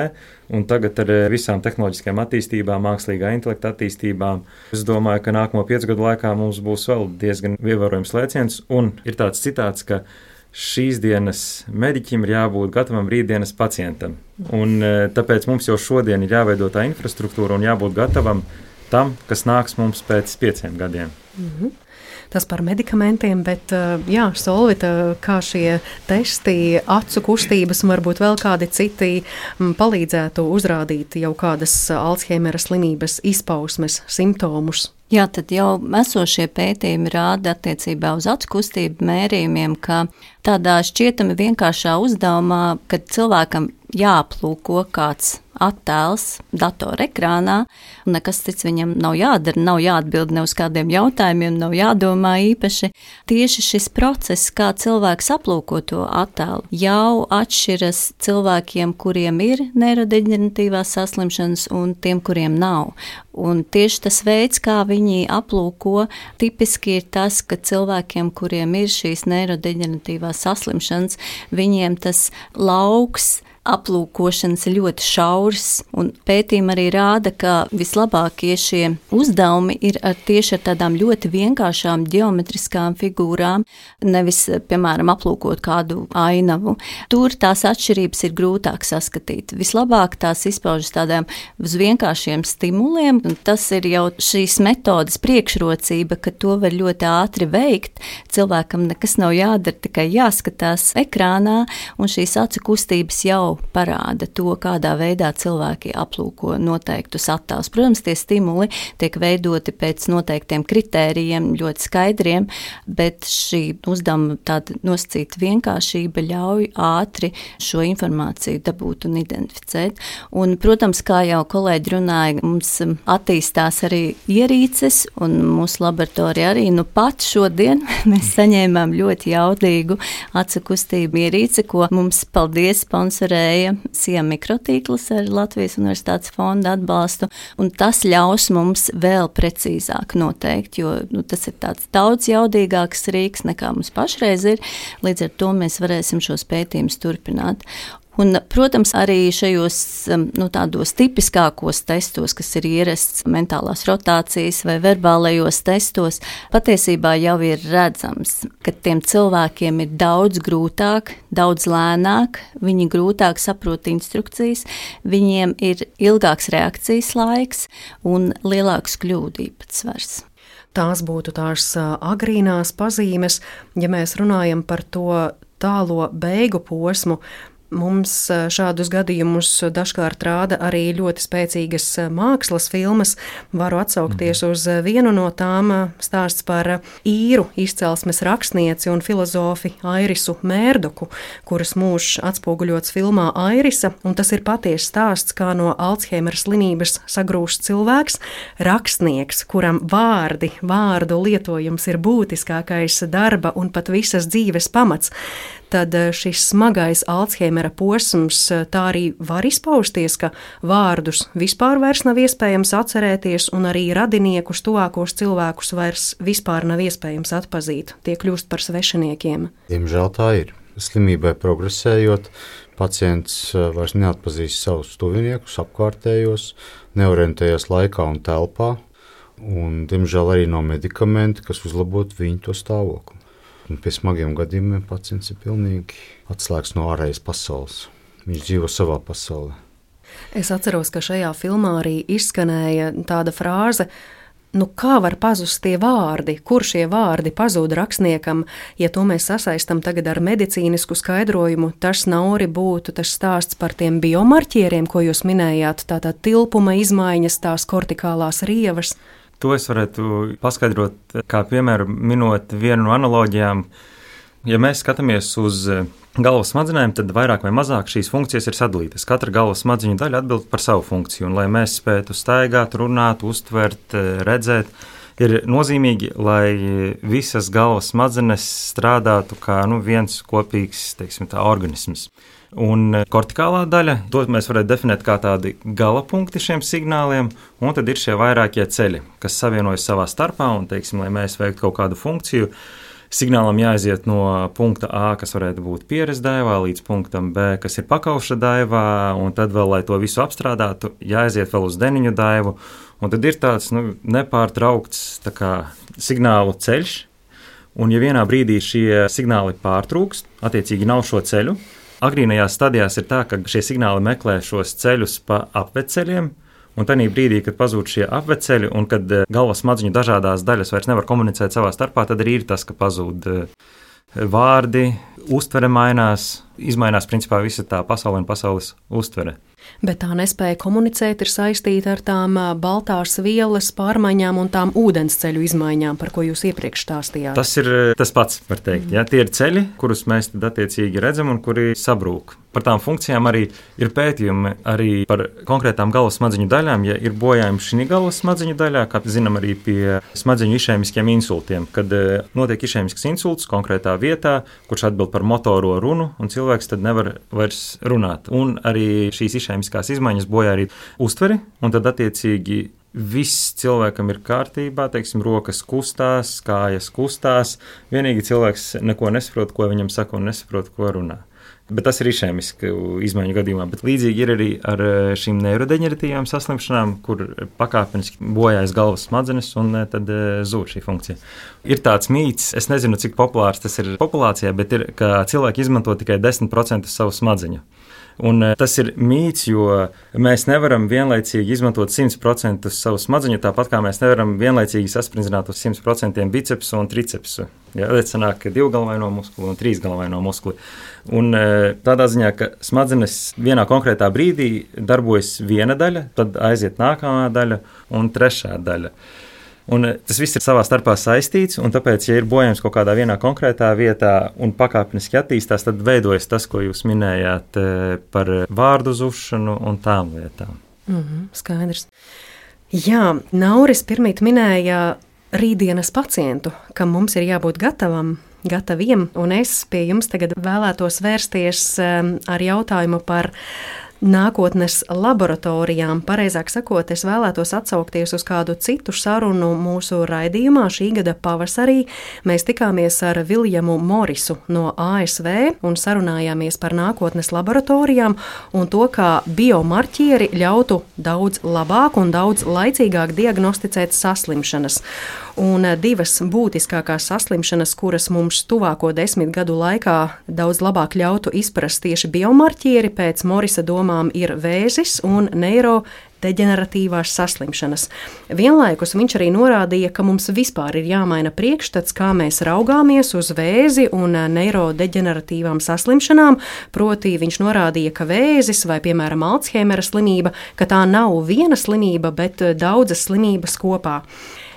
un tagad ar eh, visām tehnoloģiskajām attīstībām, mākslīgā intelekta attīstībām, es domāju, ka nākamo piecu gadu laikā mums būs vēl diezgan ievērojams lēciens. Un ir tāds citāts, ka šīs dienas mediķim ir jābūt gatavam rītdienas pacientam. Un, e, tāpēc mums jau šodien ir jāveido tā infrastruktūra un jābūt gatavam tam, kas nāks mums pēc pieciem gadiem. Mm -hmm. Tas par medikamentiem, bet e, jā, Solvita, kā šie testi, acu kustības un varbūt vēl kādi citi palīdzētu uzrādīt jau kādas Alzheimera slimības izpausmes, simptomus. Jā, tad jau esošie pētījumi rāda attiecībā uz acu kustību mērījumiem, ka tādā šķietami vienkāršā uzdevumā, kad cilvēkam jāaplūko kāds attēls datorekrānā, un nekas cits viņam nav jādara, nav jāatbild ne uz kādiem jautājumiem, nav jādomā īpaši. Tieši šis process, kā cilvēks aplūko to attēlu, jau atšķiras cilvēkiem, kuriem ir neirodeģeneratīvās saslimšanas un tiem, kuriem nav. Un tieši tas veids, kā viņi aplūko, tipiski ir tas, ka cilvēkiem, kuriem ir šīs neirodeģeneratīvās saslimšanas, viņiem tas lauks, aplūkošanas ļoti šauras, un pētījumi arī rāda, ka vislabākie šie uzdevumi ir ar tieši ar tādām ļoti vienkāršām geometriskām figūrām, nevis, piemēram, aplūkot kādu ainavu. Tur tās atšķirības ir grūtāk saskatīt. Vislabāk tās izpaužas tādām uz vienkāršiem stimuliem, un tas ir jau šīs metodas priekšrocība, ka to var ļoti ātri veikt. Cilvēkam nekas nav jādara, tikai jāskatās ekrānā, un šīs acu kustības jau jau parāda to, kādā veidā cilvēki aplūko noteiktus attēlus. Protams, tie stimuli tiek veidoti pēc noteiktiem kritērijiem, ļoti skaidriem, bet šī uzdevuma tāda nosacīta vienkāršība ļauj ātri šo informāciju dabūt un identificēt. Un, protams, kā jau kolēģi runāja, mums attīstās arī ierīces, un mūsu laboratorija arī nu pat šodien *laughs* mēs saņēmām ļoti jaudīgu acu kustību ierīci, ko mums paldies sponsorē finansēja SIEM mikrotīklus ar Latvijas Universitātes fonda atbalstu, un tas ļaus mums vēl precīzāk noteikt, jo nu, tas ir tāds daudz jaudīgāks rīks nekā mums pašreiz ir. Līdz ar to mēs varēsim šos pētījumus turpināt. Un, protams, arī šajos um, nu, tādos tipiskākos testos, kas ir ierasts mentālās rotācijas vai verbālajos testos, patiesībā jau ir redzams, ka tiem cilvēkiem ir daudz grūtāk, daudz lēnāk, viņi grūtāk saprot instrukcijas, viņiem ir ilgāks reakcijas laiks un lielāks kļūdu īpatsvars. Tās būtu tās uh, agrīnās pazīmes, ja mēs runājam par to tālo beigu posmu, Mums šādus gadījumus dažkārt rāda arī ļoti spēcīgas mākslas filmas. Varu atsaukties mm. uz vienu no tām stāsts par īru izcelsmes rakstnieci un filozofi Airisu Mērdoku, kuras mūžs atspoguļots filmā Airisa, un tas ir patiesa stāsts, kā no Alzheimera slimības sagrūst cilvēks, rakstnieks, kuram vārdi, vārdu lietojums ir būtiskākais darba un pat visas dzīves pamats tad eh, šis smagais Alzheimera posms eh, tā arī var izpausties, ka vārdus vispār vairs nav iespējams atcerēties, un arī radiniekus, tuvākos cilvēkus vairs vispār nav iespējams atpazīt. Tie kļūst par svešiniekiem. Diemžēl tā ir. Slimībai progresējot, pacients eh, vairs neatpazīst savus tuviniekus, apkārtējos, neorientējas laikā un telpā, un, diemžēl, arī nav medikamenti, kas uzlabotu viņu stāvokli. Un pie smagiem gadījumiem pacients ir pilnīgi atslēgts no ārējas pasaules. Viņš dzīvo savā pasaulē. Es atceros, ka šajā filmā arī izskanēja tāda frāze. Nu, kā var pazust tie vārdi, kur šie vārdi pazūd rakstniekam, ja to mēs sasaistām tagad ar medicīnisku skaidrojumu? Tas nav arī būtu tas stāsts par tiem biomarķieriem, ko jūs minējāt, tātad tilpuma izmaiņas, tās kortikālās rievas. To es varētu paskaidrot, kā piemēru minot vienu no analoģijām. Ja mēs skatāmies uz eh, galvas smadzenēm, tad vairāk vai mazāk šīs funkcijas ir sadalītas. Katra galvas smadzeņu daļa atbild par savu funkciju, un lai mēs spētu staigāt, runāt, uztvert, eh, redzēt, ir nozīmīgi, lai visas galvas smadzenes strādātu kā nu, viens kopīgs teiksim, tā, organisms. Un e, kortikālā daļa, to mēs varētu definēt kā tādi gala punkti šiem signāliem, un tad ir šie vairākie ceļi, kas savienojas savā starpā, un, teiksim, lai mēs veiktu kaut kādu funkciju, signālam jāaiziet no punkta A, kas varētu būt pieres daivā, līdz punktam B, kas ir pakauša daivā, un tad vēl, lai to visu apstrādātu, jāaiziet vēl uz deniņu daivu, un tad ir tāds nu, nepārtraukts tā kā, signālu ceļš, un ja vienā brīdī šie signāli pārtrūkst, attiecīgi nav šo ceļu, agrīnajās stadijās ir tā, ka šie signāli meklē šos ceļus pa apveceļiem. Un tajā brīdī, kad pazūd šie apveceļi un kad eh, galvas smadzeņu dažādās daļas vairs nevar komunicēt savā starpā, tad arī ir tas, ka pazūd eh, vārdi, uztvere mainās, izmainās principā visa tā pasaule un pasaules uztvere bet tā nespēja komunicēt ir saistīta ar tām baltās vielas pārmaiņām un tām ūdensceļu izmaiņām, par ko jūs iepriekš stāstījāt. Tas ir tas pats, var teikt. Mm. Ja? Tie ir ceļi, kurus mēs attiecīgi redzam un kuri sabrūk. Par tām funkcijām arī ir pētījumi arī par konkrētām galvas smadzeņu daļām. Ja ir bojājumi šī galvas smadzeņu daļā, kā zinām, arī pie smadzeņu išēmiskiem insultiem, kad notiek išēmisks insults konkrētā vietā, kurš atbild par motoro runu, un cilvēks tad nevar vairs runāt. Un arī šīs išēmiskas ķīmiskās izmaiņas bojā arī uztveri, un tad attiecīgi viss cilvēkam ir kārtībā, teiksim, rokas kustās, kājas kustās. Vienīgi cilvēks neko nesaprot, ko viņam saka, un nesaprot, ko runā. Bet tas ir išēmiski izmaiņu gadījumā. Bet līdzīgi ir arī ar eh, šīm neirodeģeneratīvām saslimšanām, kur pakāpeniski bojājas galvas smadzenes un eh, tad eh, zūd šī funkcija. Ir tāds mīts, es nezinu, cik populārs tas ir populācijā, bet ir, ka cilvēki izmanto tikai 10% savu smadzeņu. Un tas ir mīts, jo mēs nevaram vienlaicīgi izmantot 100% savu smadzeņu, tāpat kā mēs nevaram vienlaicīgi saspringzināt uz 100% bicepsu un tricepsu. Ja, tad sanāk divgalvaino muskuli un trīsgalvaino muskuli. Un eh, tādā ziņā, ka smadzenes vienā konkrētā brīdī darbojas viena daļa, tad aiziet nākamā daļa un trešā daļa. Un eh, tas viss ir savā starpā saistīts, un tāpēc, ja ir bojājums kaut kādā vienā konkrētā vietā un pakāpeniski attīstās, tad veidojas tas, ko jūs minējāt eh, par vārdu zušanu un tām lietām. Mm -hmm, skaidrs. Jā, Nauris pirmīt minēja rītdienas pacientu, kam mums ir jābūt gatavam gataviem, un es pie jums tagad vēlētos vērsties um, ar jautājumu par nākotnes laboratorijām. Pareizāk sakot, es vēlētos atsaukties uz kādu citu sarunu mūsu raidījumā. Šī gada pavasarī mēs tikāmies ar Viljamu Morisu no ASV un sarunājāmies par nākotnes laboratorijām un to, kā biomarķieri ļautu daudz labāk un daudz laicīgāk diagnosticēt saslimšanas. Un divas būtiskākās saslimšanas, kuras mums tuvāko desmit gadu laikā daudz labāk ļautu izprast tieši biomarķieri, pēc Morisa domām ir vēzis un neiro deģeneratīvās saslimšanas. Vienlaikus viņš arī norādīja, ka mums vispār ir jāmaina priekšstats, kā mēs raugāmies uz vēzi un neirodeģeneratīvām saslimšanām. Proti, viņš norādīja, ka vēzis vai, piemēram, Alzheimera slimība, ka tā nav viena slimība, bet daudzas slimības kopā.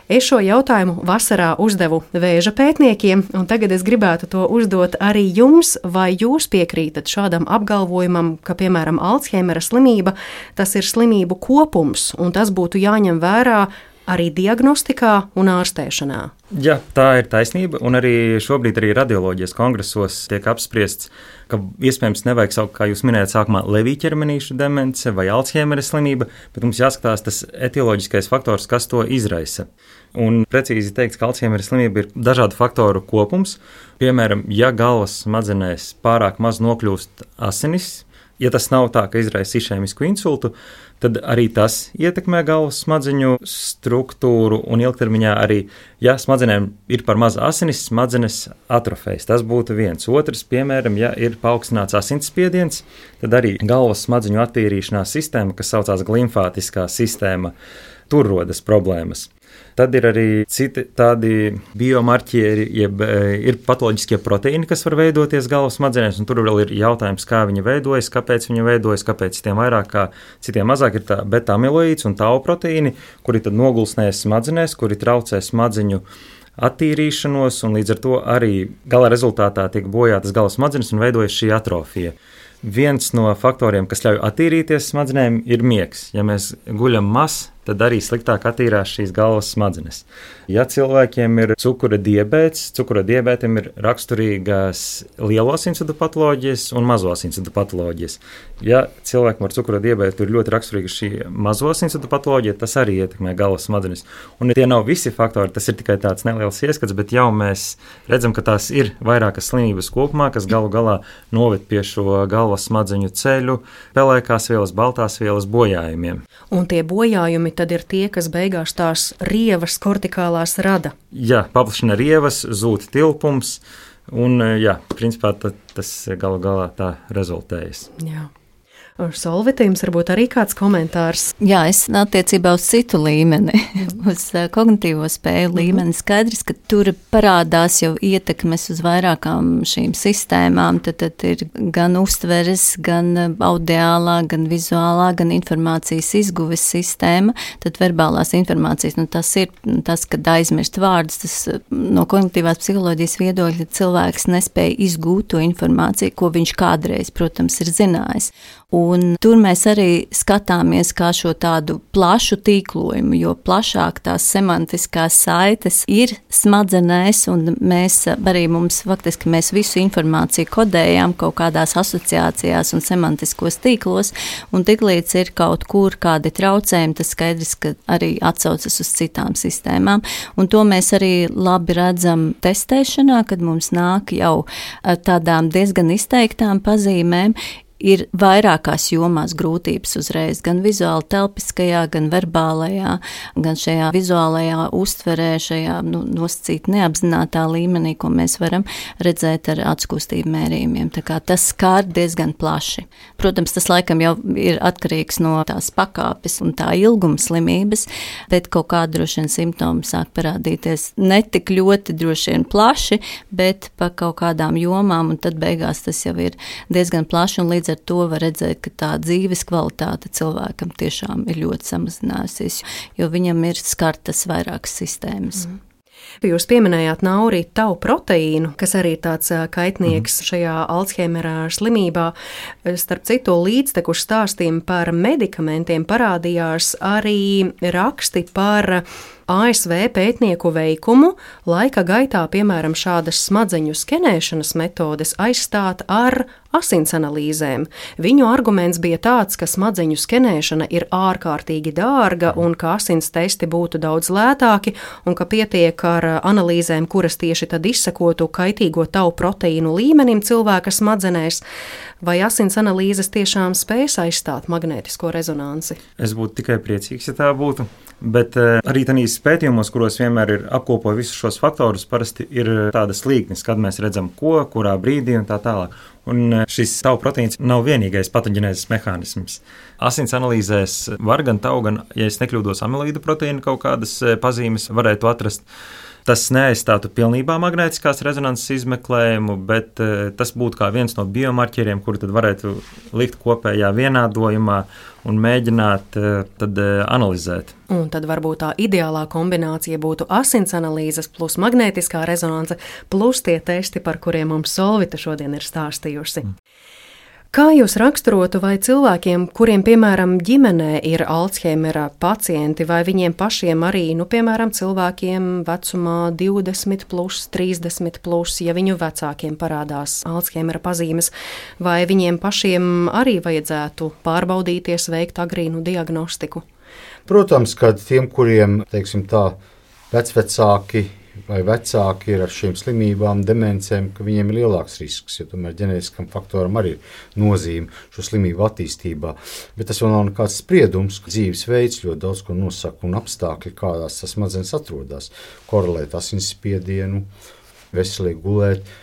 Es šo jautājumu vasarā uzdevu vēža pētniekiem, un tagad es gribētu to uzdot arī jums. Vai jūs piekrītat šādam apgalvojumam, ka, piemēram, Alzheimera slimība tas ir slimību kopums, un tas būtu jāņem vērā arī diagnostikā un ārstēšanā? Jā, tā ir taisnība. Un arī šobrīd arī radioloģijas kongresos tiek apspriests, ka iespējams nevajag saukt, kā jūs minējāt, sākumā levīķermenīšu demence vai Alzheimera slimība, bet mums jāskatās tas etioloģiskais faktors, kas to izraisa. Un precīzi teikt, ka Alzheimera slimība ir dažādu faktoru kopums. Piemēram, ja galvas smadzenēs pārāk maz nokļūst asinis, ja tas nav tā, ka izraisa išēmisku insultu, tad arī tas ietekmē galvas smadzeņu struktūru un ilgtermiņā arī, ja smadzenēm ir par maz asinis, smadzenes atrofējas. Tas būtu viens. Otrs, piemēram, ja ir paaugstināts asinsspiediens, tad arī galvas smadzeņu attīrīšanās sistēma, kas saucās glimfātiskā sistēma, tur rodas problēmas. Tad ir arī citi tādi biomarķieri, jeb e, ir patoloģiskie proteīni, kas var veidoties galvas smadzenēs, un tur vēl ir jautājums, kā viņi veidojas, kāpēc viņi veidojas, kāpēc citiem vairāk, kā citiem mazāk ir tā beta-amiloīds un tau proteīni, kuri tad nogulsnēs smadzenēs, kuri traucē smadziņu attīrīšanos, un līdz ar to arī gala rezultātā tiek bojātas galvas smadzenes un veidojas šī atrofija. Viens no faktoriem, kas ļauj attīrīties smadzenēm, ir miegs. Ja mēs guļam maz, tad arī sliktāk attīrās šīs galvas smadzenes. Ja cilvēkiem ir cukura diabetes, cukura diabetam ir raksturīgas lielo asinsvadu patoloģijas un mazo asinsvadu patoloģijas. Ja cilvēkam ar cukura diabetu ir ļoti raksturīga šī mazo asinsvadu patoloģija, tas arī ietekmē galvas smadzenes. Un tie nav visi faktori, tas ir tikai tāds neliels ieskats, bet jau mēs redzam, ka tās ir vairākas slimības kopumā, kas galu galā noved pie šo galvas smadzeņu ceļu, pelēkās vielas, baltās vielas bojājumiem. Un tie bojājumi tad ir tie, kas beigās tās rievas kortikālās rada. Jā, paplašina rievas, zūd tilpums, un jā, principā tas galu galā tā rezultējas. Jā. Solvita, jums varbūt arī kāds komentārs? Jā, es attiecībā uz citu līmeni, *laughs* uz uh, kognitīvo spēju mhm. līmeni. Skaidrs, ka tur parādās jau ietekmes uz vairākām šīm sistēmām. Tad, tad ir gan uztveres, gan uh, audiālā, gan vizuālā, gan informācijas izguves sistēma. Tad verbālās informācijas, nu, tas ir nu, tas, kad aizmirst vārdus, tas uh, no kognitīvās psiholoģijas viedokļa cilvēks nespēja izgūt to informāciju, ko viņš kādreiz, protams, ir zinājis. Un tur mēs arī skatāmies kā šo tādu plašu tīklojumu, jo plašāk tās semantiskās saites ir smadzenēs, un mēs arī mums faktiski mēs visu informāciju kodējām kaut kādās asociācijās un semantiskos tīklos, un tiklīdz ir kaut kur kādi traucējumi, tas skaidrs, ka arī atsaucas uz citām sistēmām, un to mēs arī labi redzam testēšanā, kad mums nāk jau tādām diezgan izteiktām pazīmēm, ir vairākās jomās grūtības uzreiz, gan vizuāli telpiskajā, gan verbālajā, gan šajā vizuālajā uztverē, šajā nu, nosacīt neapzinātā līmenī, ko mēs varam redzēt ar atskustību mērījumiem. Tā kā tas skār diezgan plaši. Protams, tas laikam jau ir atkarīgs no tās pakāpes un tā ilguma slimības, bet kaut kāda droši vien simptomi sāk parādīties ne tik ļoti droši vien plaši, bet pa kaut kādām jomām, un tad beigās tas jau ir diezgan plaši un līdz līdz ar to var redzēt, ka tā dzīves kvalitāte cilvēkam tiešām ir ļoti samazinājusies, jo viņam ir skartas vairākas sistēmas. Mm. Jūs pieminējāt nauri tau proteīnu, kas arī ir tāds kaitnieks mm. šajā Alzheimera slimībā. Starp citu, līdztekus stāstiem par medikamentiem parādījās arī raksti par ASV pētnieku veikumu laika gaitā, piemēram, šādas smadzeņu skenēšanas metodes aizstāt ar asins analīzēm. Viņu arguments bija tāds, ka smadzeņu skenēšana ir ārkārtīgi dārga un ka asins testi būtu daudz lētāki un ka pietiek ar analīzēm, kuras tieši tad izsakotu kaitīgo tau proteīnu līmenim cilvēka smadzenēs. Vai asins analīzes tiešām spēs aizstāt magnētisko rezonanci? Es būtu tikai priecīgs, ja tā būtu. Bet uh, arī tajos pētījumos, kuros vienmēr ir apkopoti visus šos faktorus, parasti ir tādas līknes, kad mēs redzam, ko, kurā brīdī un tā tālāk. Un šis tauku proteīns nav vienīgais patoģenēzes mehānisms. Asins analīzēs var gan tauku, gan, ja es nekļūdos, amilīdu proteīnu kaut kādas pazīmes varētu atrast. Tas neaizstātu pilnībā magnētiskās rezonanses izmeklējumu, bet uh, tas būtu kā viens no biomarķieriem, kuru tad varētu likt kopējā vienādojumā un mēģināt uh, tad, uh, analizēt. Un tad varbūt tā ideālā kombinācija būtu asins analīzes plus magnētiskā rezonance plus tie testi, par kuriem mums Solvita šodien ir stāstījusi. Mm. Kā jūs raksturotu, vai cilvēkiem, kuriem, piemēram, ģimenē ir Alzheimera pacienti, vai viņiem pašiem arī, nu, piemēram, cilvēkiem vecumā 20, plus, 30, plus, ja viņu vecākiem parādās Alzheimera pazīmes, vai viņiem pašiem arī vajadzētu pārbaudīties, veikt agrīnu diagnostiku? Protams, ka tiem, kuriem, teiksim tā, vecvecāki vai vecāki ir ar šīm slimībām, demencēm, ka viņiem ir lielāks risks, jo tomēr ģenētiskam faktoram arī ir nozīme šo slimību attīstībā. Bet tas vēl nav nekāds spriedums, ka dzīvesveids ļoti daudz ko nosaka un apstākļi, kādās tas smadzenes atrodas, korelēt asinsspiedienu, veselīgi gulēt.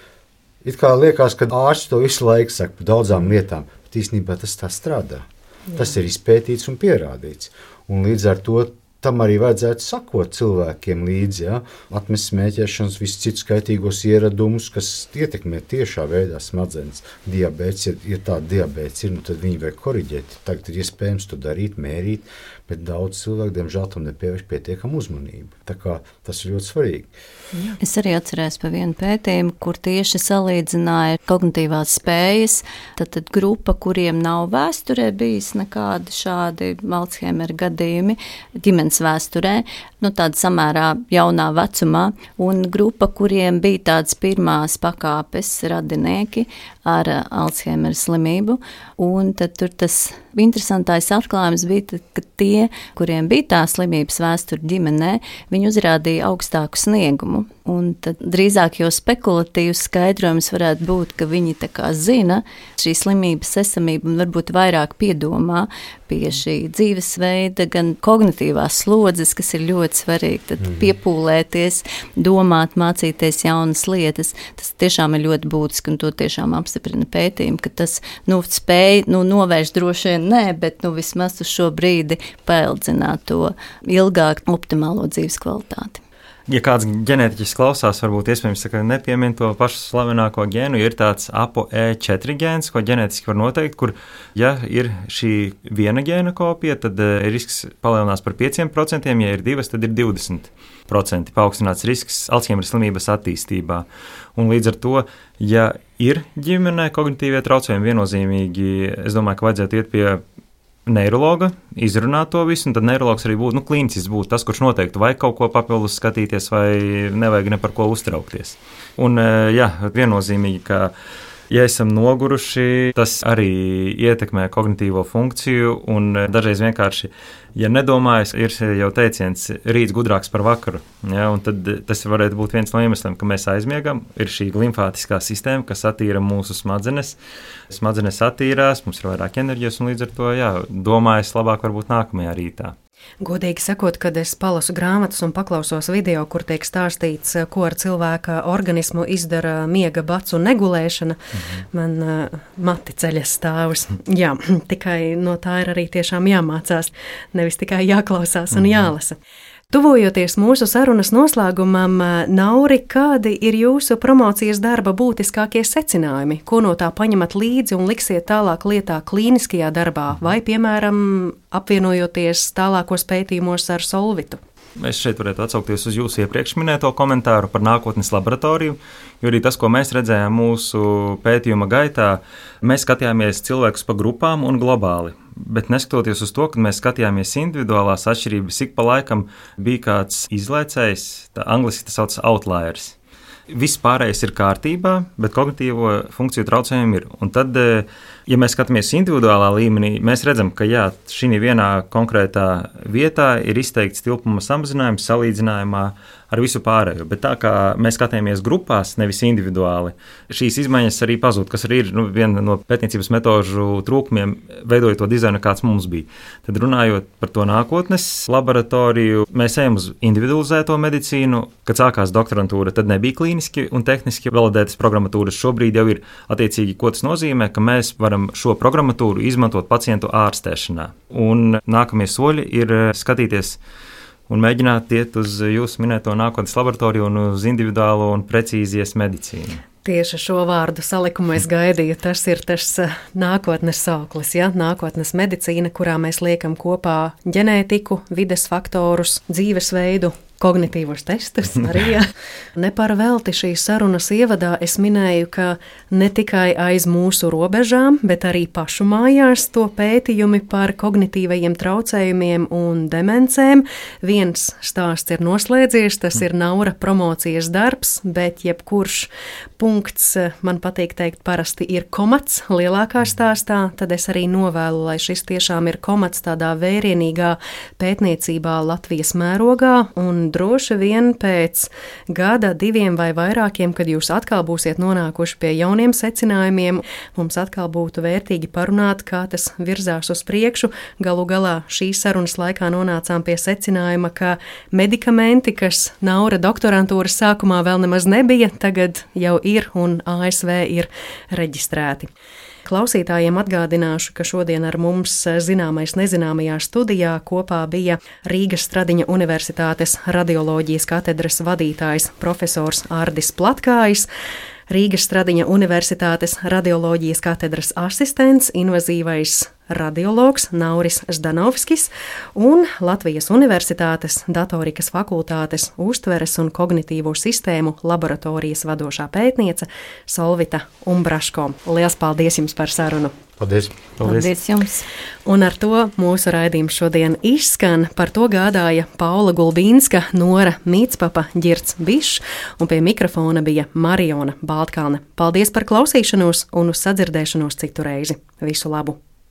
It kā liekas, ka ārsts to visu laiku saka par daudzām lietām, bet īstenībā tas tā strādā. Jā. Tas ir izpētīts un pierādīts. Un līdz ar to tam arī vajadzētu sakot cilvēkiem līdzi. Ja? Atmest smēķēšanas, visus citus kaitīgos ieradumus, kas ietekmē tiešā veidā smadzenes. Diabetes, ja, ja tāda diabetes ir, nu, tad viņi vajag korrigēt. Tagad ir iespējams to darīt, mērīt, bet daudz cilvēku, diemžēl, tam nepievērš pietiekamu uzmanību. Tas ir ļoti svarīgi. Jā. Es arī atceros par vienu pētījumu, kur tieši salīdzināja kognitīvās spējas. Tad, tad grupa, kuriem nav vēsturē bijis nekādi šādi Alzheimer gadījumi ģimenes vēsturē, nu tāda samērā jaunā vecumā, un grupa, kuriem bija tādas pirmās pakāpes radinieki ar Alzheimer slimību, un tad tur tas interesantais atklājums bija, tad, ka tie, kuriem bija tā slimības vēsture ģimenē, viņi uzrādīja augstāku sniegumu. Un tad drīzāk jau spekulatīvs skaidrojums varētu būt, ka viņi zina šīs slimības esamību un varbūt vairāk piedomā pie šī dzīvesveida, gan kognitīvās slodzes, kas ir ļoti svarīgi. Tad mm. piepūlēties, domāt, mācīties jaunas lietas. Tas tiešām ir ļoti būtiski un to tiešām apstiprina pētījumi, ka tas nu, spēj nu, novērst droši vien nē, bet nu, vismaz uz šo brīdi paildzināt to ilgāk optimālo dzīves kvalitāti. Ja kāds ģenētiķis klausās, varbūt iespējams nepiemin to pašu slavenāko gēnu, ir tāds ApoE4 gēns, ko ģenētiski var noteikt, kur, ja ir šī viena gēna kopija, tad eh, risks palielinās par 5%, ja ir divas, tad ir 20% paaugstināts risks Alzheimer slimības attīstībā. Un līdz ar to, ja ir ģimenē kognitīvie traucējumi, viennozīmīgi, es domāju, ka vajadzētu iet pie neiroloģa izrunāt to visu, un tad neiroloģis arī būtu nu, klīnisks, būtu tas, kurš noteikti vajag kaut ko papildus skatīties, vai nevajag ne par ko uztraukties. Un eh, jā, viennozīmīgi, ka ja esam noguruši, tas arī ietekmē kognitīvo funkciju. Dažreiz vienkārši, ja nedomājas, ir jau teiciens, rīts gudrāks par vakaru. Ja, tad tas varētu būt viens no iemesliem, ka mēs aizmiegam. Ir šī limfātiskā sistēma, kas attīra mūsu smadzenes. Smadzenes attīrās, mums ir vairāk enerģijas, un līdz ar to jā, domājas labāk varbūt nākamajā rītā. Godīgi sakot, kad es palasu grāmatas un paklausos video, kur tiek stāstīts, ko ar cilvēka organismu izdara miega bats un negulēšana, mhm. man uh, mati ceļas stāvus. Jā, tikai no tā ir arī tiešām jāmācās, nevis tikai jāklausās un mhm. Tuvojoties mūsu sarunas noslēgumam, Nauri, kādi ir jūsu promocijas darba būtiskākie secinājumi? Ko no tā paņemat līdzi un liksiet tālāk lietā klīniskajā darbā, vai, piemēram, apvienojoties tālākos pētījumos ar Solvitu? Es šeit varētu atsaukties uz jūsu iepriekš minēto komentāru par nākotnes laboratoriju, jo arī tas, ko mēs redzējām mūsu pētījuma gaitā, mēs skatījāmies cilvēkus pa grupām un globāli. Bet neskatoties uz to, ka mēs skatījāmies individuālās atšķirības, ik pa laikam bija kāds izlaicējs, tā angļuiski tas sauc outliers. Viss pārējais ir kārtībā, bet kognitīvo funkciju traucējumi ir. Un tad, eh, ja mēs skatāmies individuālā līmenī, mēs redzam, ka jā, šī vienā konkrētā vietā ir izteikts tilpuma samazinājums salīdzinājumā ar visu pārējo. Bet tā kā mēs skatāmies grupās, nevis individuāli, šīs izmaiņas arī pazūd, kas arī ir nu, viena no pētniecības metožu trūkumiem, veidojot to dizainu, kāds mums bija. Tad runājot par to nākotnes laboratoriju, mēs ejam uz individualizēto medicīnu. Kad sākās doktorantūra, tad nebija klīniski un tehniski validētas programmatūras. Šobrīd jau ir attiecīgi, ko tas nozīmē, ka mēs varam šo programmatūru izmantot pacientu ārstēšanā. Un nākamie soļi ir skatīties un mēģināt iet uz jūsu minēto nākotnes laboratoriju un uz individuālo un precīzies medicīnu. Tieši šo vārdu salikumu es gaidīju. Tas ir tas eh, nākotnes sauklis, ja? nākotnes medicīna, kurā mēs liekam kopā ģenētiku, vides faktorus, dzīvesveidu, kognitīvos testus *laughs* arī. Ja. Nepārvelti šīs sarunas ievadā es minēju, ka ne tikai aiz mūsu robežām, bet arī pašu mājās to pētījumi par kognitīvajiem traucējumiem un demencēm. Viens stāsts ir noslēdzies, tas ir Naura promocijas darbs, bet jebkurš punkts, man patīk teikt, parasti ir komats lielākā stāstā, tad es arī novēlu, lai šis tiešām ir komats tādā vērienīgā pētniecībā Latvijas mērogā un droši vien pēc gada, diviem vai vairākiem, kad jūs atkal būsiet nonākuši pie jauniem secinājumiem, mums atkal būtu vērtīgi parunāt, kā tas virzās uz priekšu. Galu galā šīs sarunas laikā nonācām pie secinājuma, ka medikamenti, kas Naura doktorantūras sākumā vēl nemaz nebija, tagad jau ir un ASV ir reģistrēti. Klausītājiem atgādināšu, ka šodien ar mums zināmais nezināmajā studijā kopā bija Rīgas Stradiņa Universitātes radioloģijas katedras vadītājs profesors Ārdis Platkājs. Rīgas Stradiņa Universitātes radioloģijas katedras asistents, invazīvais radiologs Nauris Zdanovskis un Latvijas Universitātes datorikas fakultātes uztveres un kognitīvo sistēmu laboratorijas vadošā pētniece Solvita Umbraško. Lielas paldies jums par sarunu! Paldies! Paldies, paldies jums! Un ar to mūsu raidījums šodien izskan. Par to gādāja Paula Gulbīnska, Nora Mītspapa, Girts Bišs un pie mikrofona bija Mariona Baltkalne. Paldies par klausīšanos un uz sadzirdēšanos citu reizi! Visu labu!